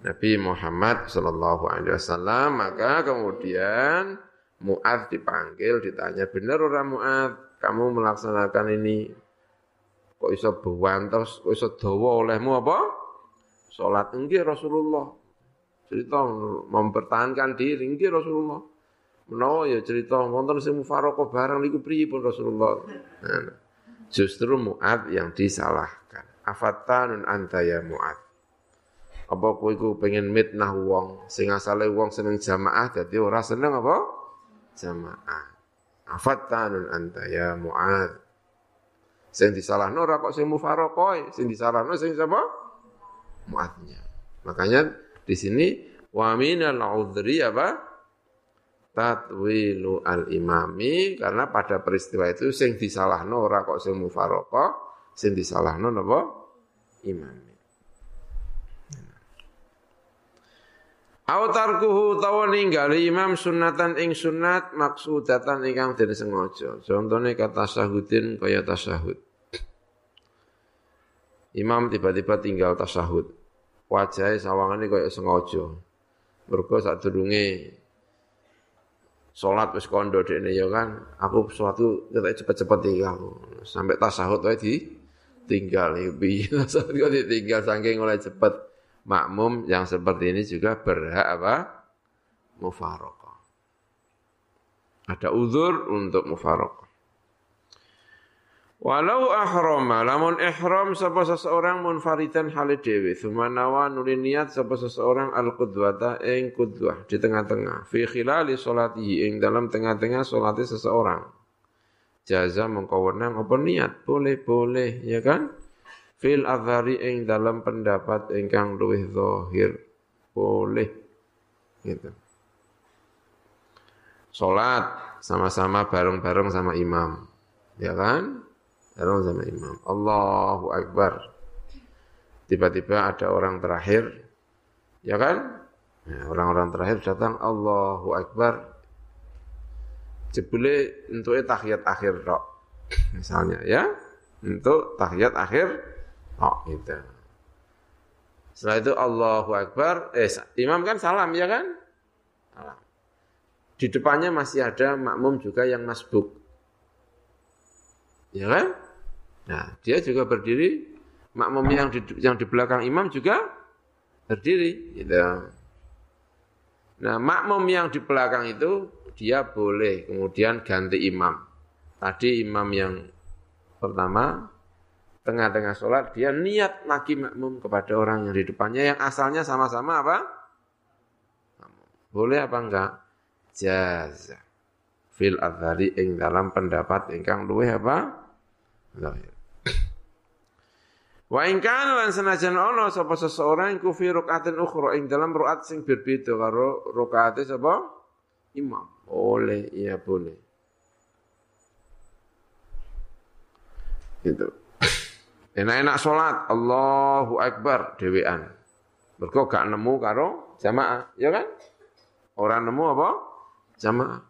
Nabi Muhammad Sallallahu Alaihi Wasallam. Maka kemudian Mu'ad dipanggil, ditanya, benar orang Mu'ad, kamu melaksanakan ini, kok iso terus kok iso dawa olehmu apa? Salat enggih Rasulullah. Cerita mempertahankan diri enggih Rasulullah. Menawa ya cerita wonten sing mufaroqah barang niku pripun Rasulullah. Nah, justru Mu'ad yang disalahkan. Afatanun anta ya Mu'ad. Apa kowe iku pengen mitnah wong sing asale wong seneng jamaah dadi ora seneng apa? Jamaah. Afattanun anta ya Mu'ad. Sing disalahno ora kok sing mufaraqah, sing disalahno sing sapa? Mu'adnya. Makanya di sini wa minal udhri apa? Tatwilu al-imami karena pada peristiwa itu sing disalahno ora kok sing mufaraqah, sing disalahno napa? Imami. Autarkuhu tawa ninggali imam sunatan ing sunat maksudatan ingkang den sengaja. Contone kata sahudin kaya tasahud. Imam tiba-tiba tinggal tasahud. Wajahnya sawangane kaya sengaja. Mergo sadurunge salat wis kondo dekne ya kan. Aku suatu ketek cepet-cepet iki aku. Sampai tasahud wae di tinggal iki piye. Tasahud kok ditinggal saking oleh cepet makmum yang seperti ini juga berhak apa? Mufarokah. Ada uzur untuk mufarokah. Walau ahrama, lamun ihram sapa seseorang munfaridan hale dhewe, sumanawa nuli niat sapa seseorang al qudwata ing qudwah di tengah-tengah, fi khilali salatihi ing dalam tengah-tengah salate seseorang. Jaza mengko apa niat? Boleh-boleh, ya kan? fil azhari ing dalam pendapat ingkang luwih zahir. Boleh. Gitu. Salat sama-sama bareng-bareng sama imam. Ya kan? Bareng sama imam. Allahu akbar. Tiba-tiba ada orang terakhir. Ya kan? Ya, orang-orang terakhir datang. Allahu akbar jebule untuk tahiyat akhir tok misalnya ya untuk tahiyat akhir Oh, gitu. Setelah itu Allahu Akbar, eh imam kan salam ya kan? Salam. Di depannya masih ada makmum juga yang masbuk. Ya kan? Nah, dia juga berdiri, makmum yang di, yang di belakang imam juga berdiri. Gitu. Nah, makmum yang di belakang itu dia boleh kemudian ganti imam. Tadi imam yang pertama tengah-tengah sholat, dia niat lagi makmum kepada orang yang di depannya yang asalnya sama-sama apa? Boleh apa enggak? Jaza. Fil adhari ing dalam pendapat ingkang luweh apa? Lahir. Wa ing kana lan senajan ana sapa seseorang iku fi rakaatin ukhra ing dalam rakaat sing berbeda karo rakaate sapa? Imam. Boleh, iya boleh. Gitu. Enak-enak sholat, Allahu Akbar, dewean. Mergo gak nemu karo jamaah, ya kan? Orang nemu apa? Jamaah.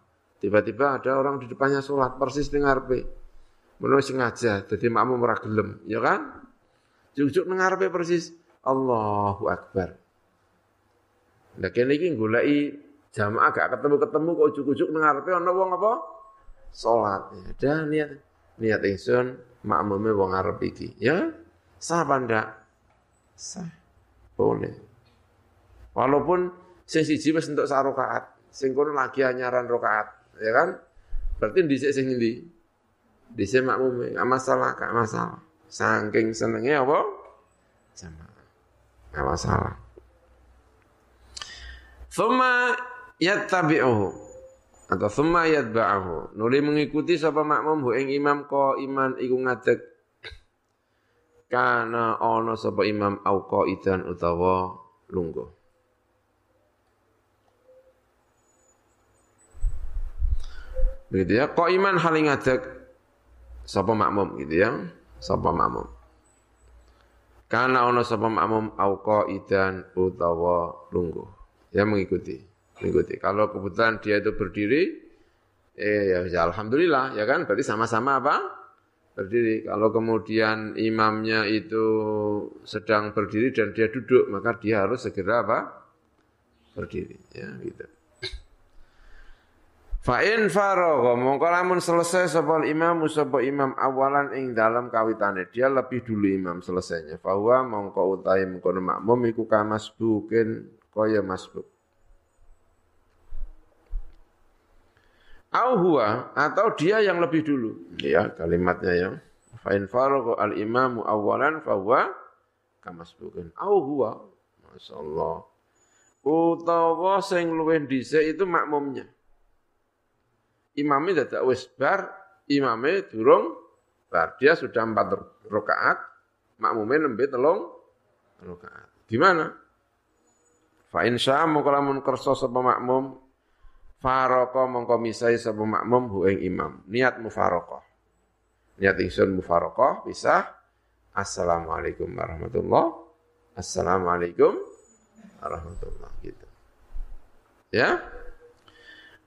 Tiba-tiba ada orang di depannya sholat, persis dengar pe. Menurut sengaja, jadi makmum ora ya kan? Juk-juk dengar pe persis, Allahu Akbar. Nah kene iki goleki jamaah gak ketemu-ketemu kok ujuk-ujuk dengar pe ana wong apa? Salat. Ya, niat niat ingsun makmumnya wong Arab iki. Ya, sah apa ndak? Sah. Boleh. Walaupun sing siji wis entuk sak rakaat, sing kono lagi anyaran rakaat, ya kan? Berarti dhisik sing ndi? Dhisik makmume, enggak masalah, enggak masalah. Saking senengnya apa? Sama. Enggak masalah. Thumma yattabi'uhu. Atau thumma yatba'ahu. Nuli mengikuti sapa makmum hu ing imam ko iman iku ngadeg. Kana ana sapa imam au idan utawa lungguh. Begitu ya iman haling ngadeg sapa makmum gitu ya sapa makmum. Kana ana sapa makmum au idan utawa lungguh. Ya mengikuti mengikuti. Kalau kebetulan dia itu berdiri, eh ya, ya alhamdulillah ya kan berarti sama-sama apa? Berdiri. Kalau kemudian imamnya itu sedang berdiri dan dia duduk, maka dia harus segera apa? Berdiri, ya gitu. Fa'in faragha mongko lamun selesai sapa imam sapa imam awalan ing dalam kawitane dia lebih dulu imam selesainya bahwa mongko utahe mengkono makmum iku kamasbukin kaya masbuk Au huwa atau dia yang lebih dulu. Ya, kalimatnya ya. Fa in faragha al imamu awalan fa huwa kamasbukin. Au huwa. Masyaallah. Utawa sing luwih dhisik itu makmumnya. imamnya dadak wis bar, imamnya durung bar. Dia sudah empat rakaat, makmumnya nembe telung rakaat. Gimana? Fa insya mongko lamun kersa sapa makmum faraka mongko misai makmum hu ing imam. Niat mufaraqah. Niat ingsun mufaraqah bisa Assalamualaikum warahmatullahi Assalamualaikum warahmatullahi gitu. Ya?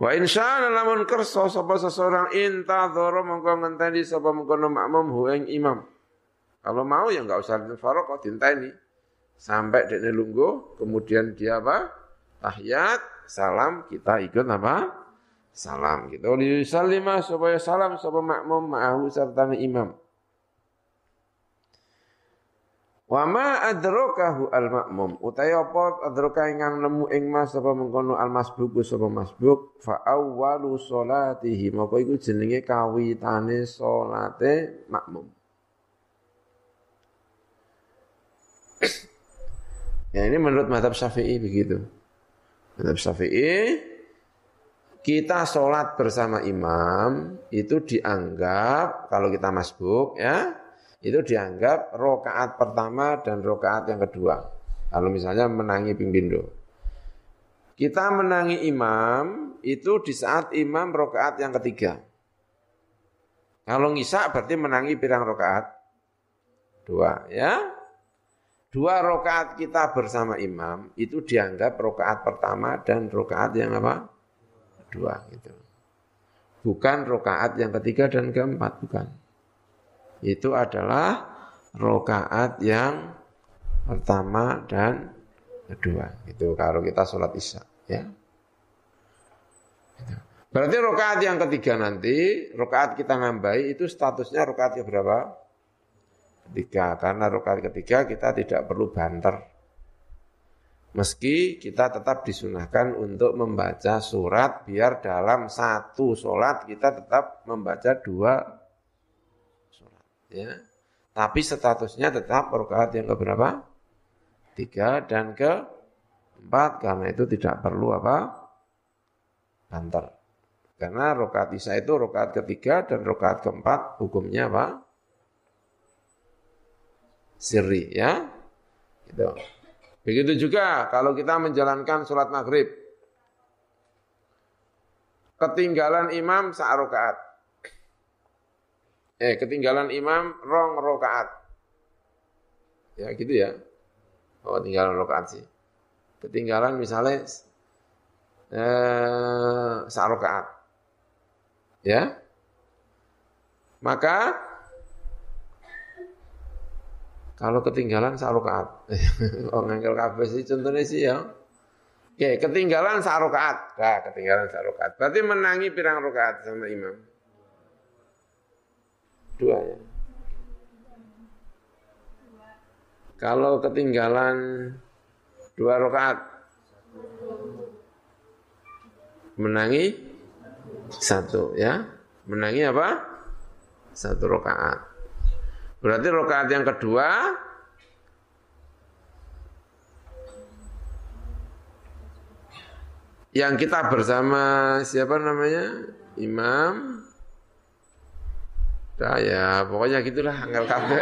Wa insya lamun kersa sapa seseorang intadzara mongko ngenteni sapa mengkono makmum hu ing imam. Kalau mau ya enggak usah mufaraqah dinteni sampai dia lungguh, kemudian dia apa? Tahiyat, salam, kita ikut apa? Salam gitu. Lisalima supaya salam supaya makmum ma'ahu serta imam. Wa ma adrakahu al makmum utawi apa adraka ingkang nemu ing mas apa mengkono al masbuk sapa masbuk fa awwalu sholatihi maka iku jenenge kawitane salate makmum Ya ini menurut madhab syafi'i begitu. Madhab syafi'i, kita sholat bersama imam itu dianggap, kalau kita masbuk ya, itu dianggap rokaat pertama dan rokaat yang kedua. Kalau misalnya menangi pimpindo. Kita menangi imam itu di saat imam rokaat yang ketiga. Kalau ngisa berarti menangi pirang rokaat? Dua ya. Dua rokaat kita bersama imam itu dianggap rokaat pertama dan rokaat yang apa? Dua gitu. Bukan rokaat yang ketiga dan keempat, bukan. Itu adalah rokaat yang pertama dan kedua. Itu kalau kita sholat isya. Ya. Gitu. Berarti rokaat yang ketiga nanti, rokaat kita nambahi itu statusnya rokaat yang berapa? Ketiga. Karena rokaat ketiga kita tidak perlu banter. Meski kita tetap disunahkan untuk membaca surat biar dalam satu sholat kita tetap membaca dua surat. Ya. Tapi statusnya tetap rokaat yang keberapa? Tiga dan ke empat karena itu tidak perlu apa? Banter. Karena rokaat isya itu rokaat ketiga dan rokaat keempat hukumnya apa? Sirri ya. Gitu. Begitu juga kalau kita menjalankan sholat maghrib. Ketinggalan imam saat rokaat. Eh, ketinggalan imam rong rokaat. Ya gitu ya. Oh, tinggalan rokaat sih. Ketinggalan misalnya eh, saat. Ya. Maka kalau ketinggalan sak rakaat. oh ngangkel kabeh sih contohnya sih ya. Oke, ketinggalan sak rakaat. Nah, ketinggalan sak rakaat. Berarti menangi pirang rakaat sama imam? Dua ya. Kalau ketinggalan dua rakaat menangi satu ya. Menangi apa? Satu rakaat. Berarti rokaat yang kedua yang kita bersama siapa namanya imam Nah, ya pokoknya gitulah angel kafe.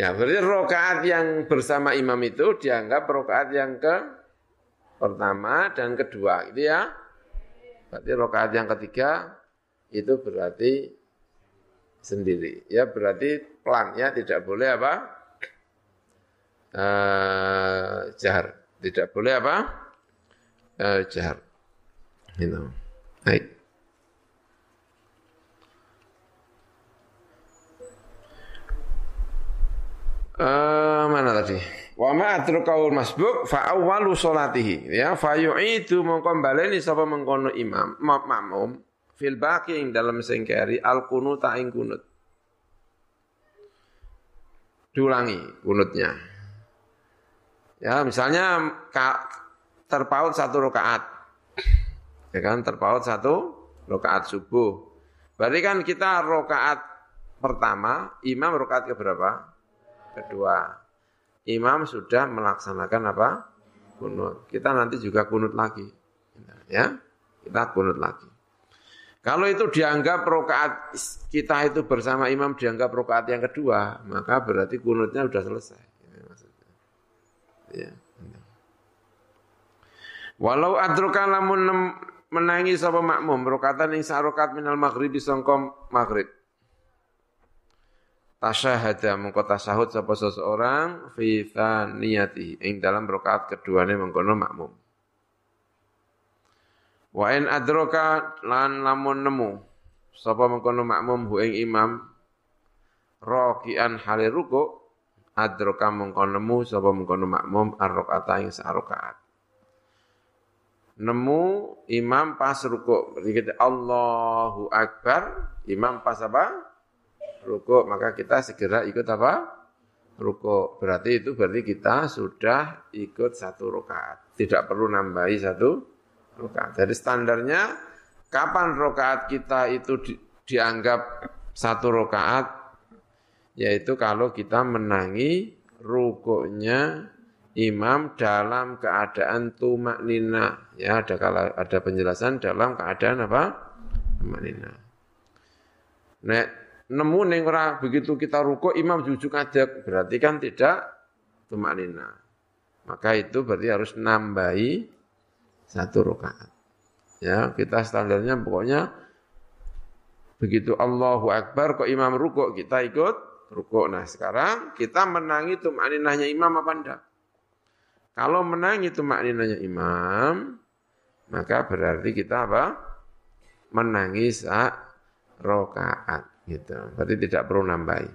ya berarti rokaat yang bersama imam itu dianggap rokaat yang ke pertama dan kedua gitu ya. Berarti rokaat yang ketiga itu berarti sendiri. Ya berarti pelan ya tidak boleh apa? Uh, jahar. Tidak boleh apa? Uh, jahar. Itu. Baik. Uh, mana tadi? Wa ma adrukahul masbuk fa awwalu salatihi ya fa yu'idu mongko baleni sapa mengkono imam makmum fil baqi ing dalam sengkeri al kunut ing kunut. Diulangi kunutnya. Ya, misalnya terpaut satu rakaat. Ya kan, terpaut satu rakaat subuh. Berarti kan kita rakaat pertama, imam rakaat ke berapa? Kedua. Imam sudah melaksanakan apa? Kunut. Kita nanti juga kunut lagi. Ya, kita kunut lagi. Kalau itu dianggap rokaat kita itu bersama imam dianggap rokaat yang kedua, maka berarti kunutnya sudah selesai. Ya. Walau adroka lamun menangi sapa makmum rokatan ing sarokat minal maghribi sangka maghrib. Tasyahada mengko tasahud sapa seseorang fi thaniyati ing dalam rakaat keduane mengkono makmum. Wa in adroka lan lamun nemu sapa mengkono makmum hu ing imam rakian hale ruku adroka mengkono nemu sapa mengkono makmum ar-rakaata ing sarakaat. Nemu imam pas ruku, kita Allahu Akbar, imam pas apa? Ruku, maka kita segera ikut apa? Ruku. Berarti itu berarti kita sudah ikut satu rakaat. Tidak perlu nambahi satu rakaat. Jadi standarnya kapan rakaat kita itu di, dianggap satu rakaat yaitu kalau kita menangi rukuknya imam dalam keadaan tumak nina. Ya ada kalau ada penjelasan dalam keadaan apa? Tumak nina. Nek nemu ning ora begitu kita rukuk imam jujuk aja berarti kan tidak tumak nina. Maka itu berarti harus nambahi satu rakaat Ya, kita standarnya pokoknya begitu Allahu Akbar kok imam rukuk kita ikut rukuk. Nah, sekarang kita menangi tumaninahnya imam apa enggak? Kalau menangi tumaninahnya imam, maka berarti kita apa? Menangi saat rokaat gitu. Berarti tidak perlu nambahi.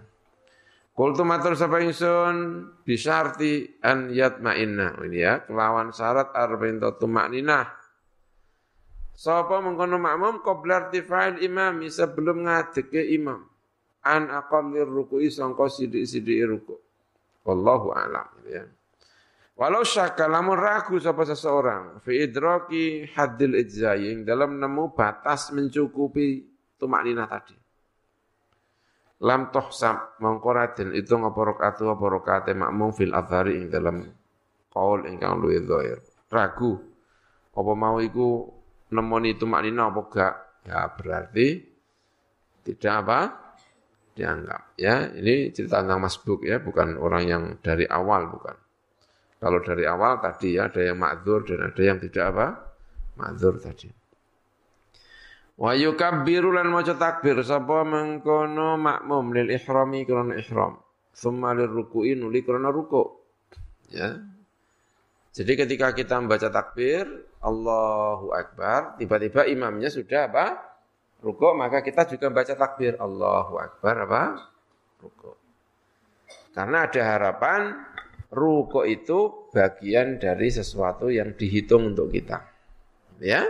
Kultu matur sapa ingsun bisarti an yatma'inna. Ini ya, kelawan syarat arba'in tumakninah Sapa mengkono makmum qabla irtifa'il imam sebelum ngadeke imam. An aqallir ruku'i sangka sidik-sidik ruku'. Wallahu a'lam ya. Walau syakka lamun ragu sapa seseorang fi idraki haddil ijzai dalam nemu batas mencukupi tumak nina tadi. Lam tohsam mongkoratin itu ngapa rakaat apa rakaate makmum fil adhari ing dalam qaul ingkang luwih dhahir. Ragu apa mau iku nemoni itu maknina apa enggak? Ya berarti tidak apa? Dianggap. Ya, ini cerita tentang masbuk ya, bukan orang yang dari awal, bukan. Kalau dari awal tadi ya, ada yang makzur dan ada yang tidak apa? Makzur tadi. Wa yukabbiru lan maca takbir sapa mengkono makmum lil ihrami krana ihram. Tsumma lil ruku'i nuli krana ruku'. Ya. Jadi ketika kita membaca takbir, Allahu Akbar, tiba-tiba imamnya sudah apa? Rukuk, maka kita juga baca takbir. Allahu Akbar apa? Rukuk. Karena ada harapan rukuk itu bagian dari sesuatu yang dihitung untuk kita. Ya?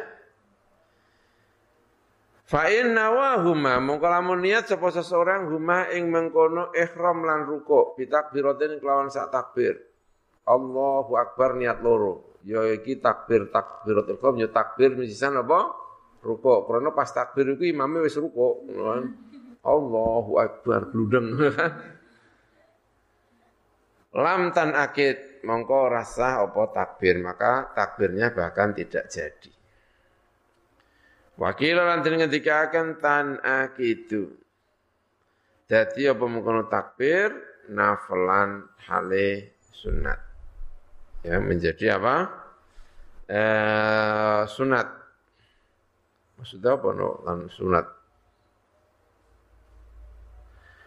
Fa inna wa huma. Mongko lamun niat sapa seseorang huma ing mengkono ihram lan rukuk bitakbiratin kelawan sak takbir. Allahu akbar niat loro. Ya iki takbir takbiratul ihram ya takbir misisan apa? Ruko. Karena pas takbir itu imamnya wis ruko kan? Allahu akbar bludeng. Lam tan akid. Mongko rasa apa takbir. Maka takbirnya bahkan tidak jadi Wakil lan ketika akan tan akidu. Jadi apa mengkono takbir nafalan hale sunat. Ya menjadi apa? Eh, sunat. Maksudnya apa no? Lan sunat.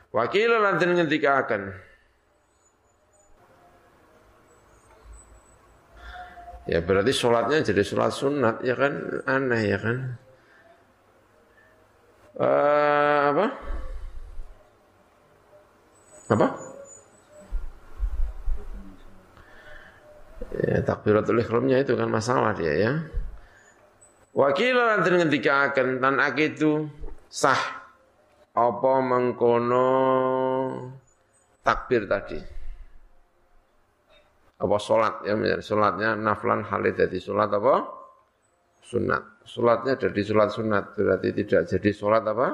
Wakil lan den akan Ya berarti sholatnya jadi sholat sunat ya kan? Aneh ya kan. Uh, apa? Apa? Ya, takbiratul ihramnya itu kan masalah dia ya. Wakil nanti ketika akan tan itu sah apa mengkono takbir tadi. Apa sholat ya, sholatnya naflan halid jadi sholat apa? Sunat. Sholatnya jadi sholat sunat, berarti tidak jadi sholat apa?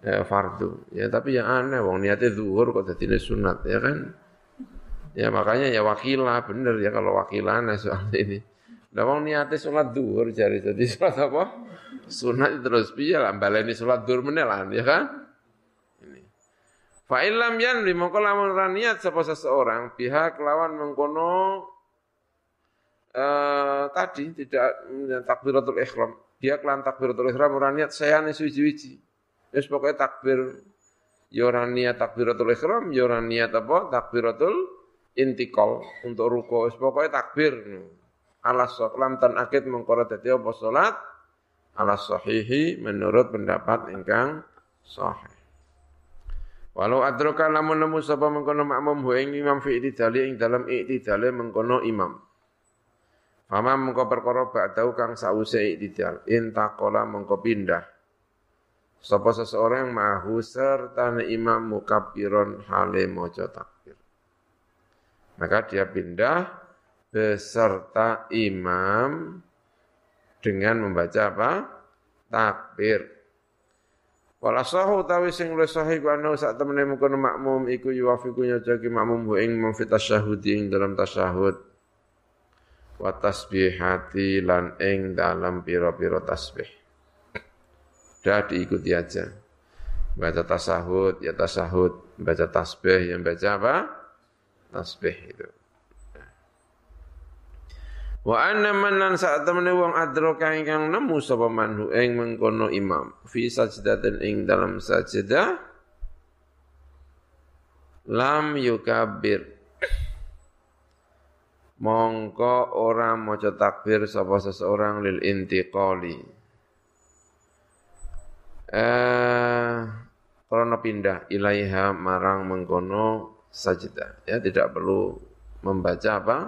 Ya, fardu. Ya tapi yang aneh, wong niatnya zuhur kok jadi sunat ya kan? Ya makanya ya wakilah bener ya kalau wakilan soal ini. Lah wong niate salat zuhur jari dadi salat apa? Sunat terus piye lah baleni salat zuhur meneh lah ya kan? Ini. Fa illam yanri mongko lamun niat seseorang pihak lawan mengkono eh tadi tidak takbiratul ihram. Dia kelan takbiratul ihram ora niat sayane suwi-wiji. Wis pokoke takbir ya ora niat takbiratul ihram, ya ora niat apa? Takbiratul intikal untuk ruko. Wis pokoke takbir ala lam tan akid mengkora dadi apa salat ala sahihi menurut pendapat ingkang sahih. Walau adroka lamun nemu sapa mengkono makmum hu ing imam fi itidali ing dalam itidale mengkono imam. Fama mengko perkara ba'dau kang sause itidal intaqala mengko pindah. Sapa seseorang mahu serta imam mukabbiron hale maca takbir. Maka dia pindah beserta imam dengan membaca apa? Takbir. Wala sahu tawi sing luwih sahih ku ana sak temene mungkon makmum iku yuwafiku nyocaki makmum ing mung tasyahud ing dalam tasyahud. Wa tasbihati lan ing dalam pira-pira tasbih. Dah diikuti aja. Baca tasahud, ya tasahud. Baca tasbih, yang baca apa? Tasbih itu. Wa anna man lan sak temene wong adraka ingkang nemu sapa manhu ing mengkono imam fi sajdatin ing dalam sajdah lam yukabbir mongko ora maca takbir sapa seseorang lil intiqali eh karena pindah ilaiha marang mengkono sajdah ya tidak perlu membaca apa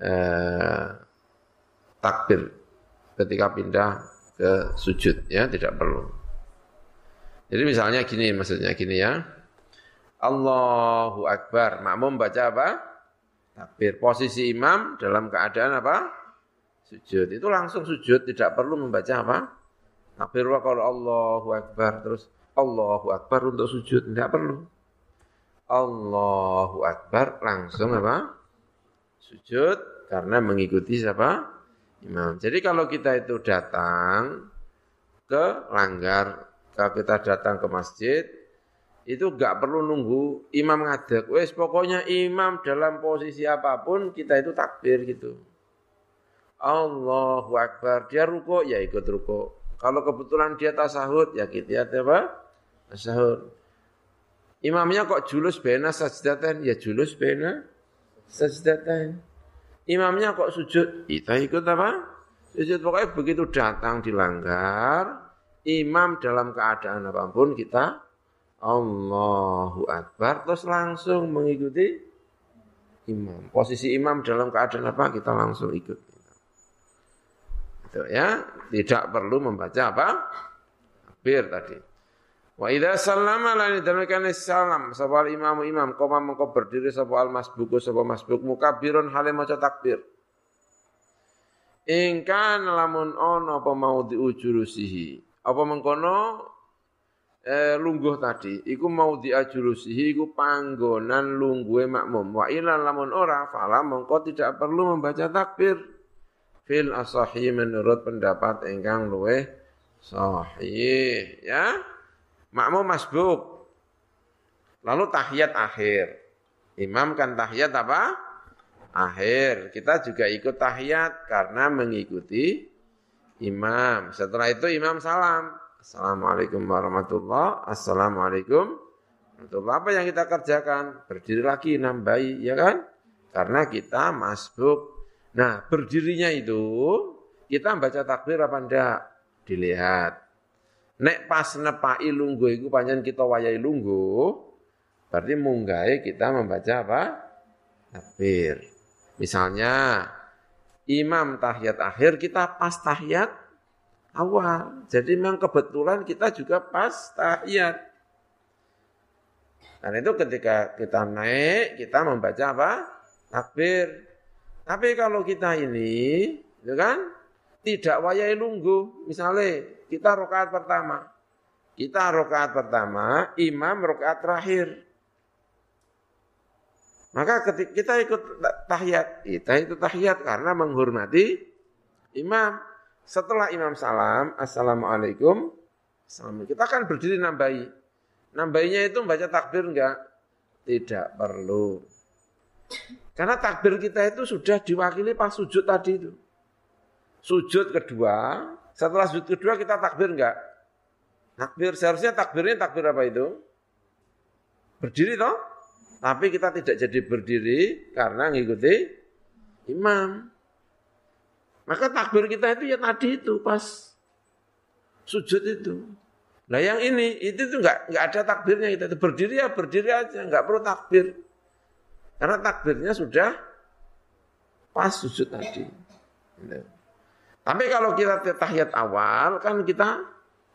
eh, takbir ketika pindah ke sujud ya tidak perlu. Jadi misalnya gini maksudnya gini ya. Allahu Akbar. Makmum baca apa? Takbir. Posisi imam dalam keadaan apa? Sujud. Itu langsung sujud, tidak perlu membaca apa? Takbir wa kalau Allahu Akbar terus Allahu Akbar untuk sujud, tidak perlu. Allahu Akbar langsung apa? sujud karena mengikuti siapa? Imam. Jadi kalau kita itu datang ke langgar, kalau kita datang ke masjid, itu gak perlu nunggu imam ngadek. Wes pokoknya imam dalam posisi apa pun kita itu takbir gitu. Allahu Akbar. Dia ruko ya ikut ruko. Kalau kebetulan dia tasahud ya kita gitu, apa? Tasahud. Imamnya kok julus bena sajdatan ya julus bena sajdatain. Imamnya kok sujud, kita ikut apa? Sujud pokoknya begitu datang dilanggar, imam dalam keadaan apa pun kita Allahu Akbar terus langsung mengikuti imam. Posisi imam dalam keadaan apa kita langsung ikut. Itu ya, tidak perlu membaca apa? Takbir tadi. Wa idza sallama lan salam sapa imam imam koma mengko berdiri sapa al masbuku sapa masbuk mukabbirun hale maca takbir. Ingkan lamun ono apa mau diujurusihi. Apa mengkono eh, lungguh tadi iku mau diajurusihi iku panggonan lungguhe makmum. Wa ila lamun ora fala mengko tidak perlu membaca takbir. Fil asahi menurut pendapat ingkang luweh sahih ya. Makmum masbuk. Lalu tahiyat akhir. Imam kan tahiyat apa? Akhir. Kita juga ikut tahiyat karena mengikuti imam. Setelah itu imam salam. Assalamualaikum warahmatullah. Assalamualaikum warahmatullah. Apa yang kita kerjakan? Berdiri lagi nambahi, ya kan? Karena kita masbuk. Nah, berdirinya itu kita baca takbir apa enggak? Dilihat. Nek pas nepai lunggu iku panjang kita wayai lunggu, berarti munggai kita membaca apa? Takbir. Misalnya imam tahiyat akhir kita pas tahiyat awal. Jadi memang kebetulan kita juga pas tahiyat. Dan itu ketika kita naik, kita membaca apa? Takbir. Tapi kalau kita ini, itu kan tidak wayai lunggu. Misalnya kita rokaat pertama. Kita rokaat pertama, imam rokaat terakhir. Maka ketika kita ikut tahiyat, kita itu tahiyat karena menghormati imam. Setelah imam salam, assalamualaikum, assalamualaikum. Kita kan berdiri nambahi. Nambahinya itu membaca takbir enggak? Tidak perlu. Karena takbir kita itu sudah diwakili pas sujud tadi itu. Sujud kedua, setelah sujud kedua kita takbir enggak? Takbir, seharusnya takbirnya takbir apa itu? Berdiri toh? Tapi kita tidak jadi berdiri karena ngikuti imam. Maka takbir kita itu ya tadi itu pas sujud itu. Nah yang ini itu tuh nggak nggak ada takbirnya kita itu berdiri ya berdiri aja nggak perlu takbir karena takbirnya sudah pas sujud tadi. Gitu. Tapi kalau kita tahiyat awal kan kita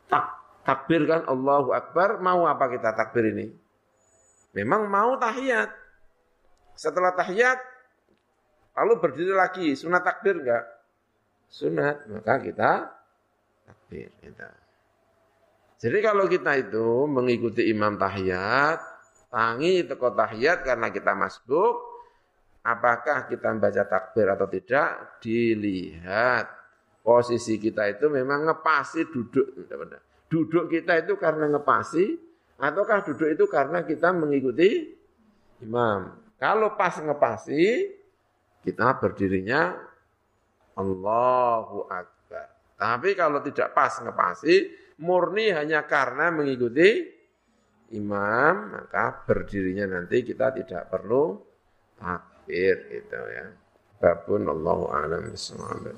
tak takbir kan Allahu Akbar mau apa kita takbir ini? Memang mau tahiyat. Setelah tahiyat, lalu berdiri lagi. Sunat takbir enggak? Sunat. Maka kita takbir. Kita. Jadi kalau kita itu mengikuti imam tahiyat, tangi teko tahiyat karena kita masbuk, apakah kita membaca takbir atau tidak, dilihat. Posisi kita itu memang ngepasi duduk. Duduk kita itu karena ngepasi, ataukah duduk itu karena kita mengikuti imam. Kalau pas ngepasi, kita berdirinya Allahu Akbar. Tapi kalau tidak pas ngepasi, murni hanya karena mengikuti imam, maka berdirinya nanti kita tidak perlu takbir gitu ya. Babun Allahu a'lam bishawab.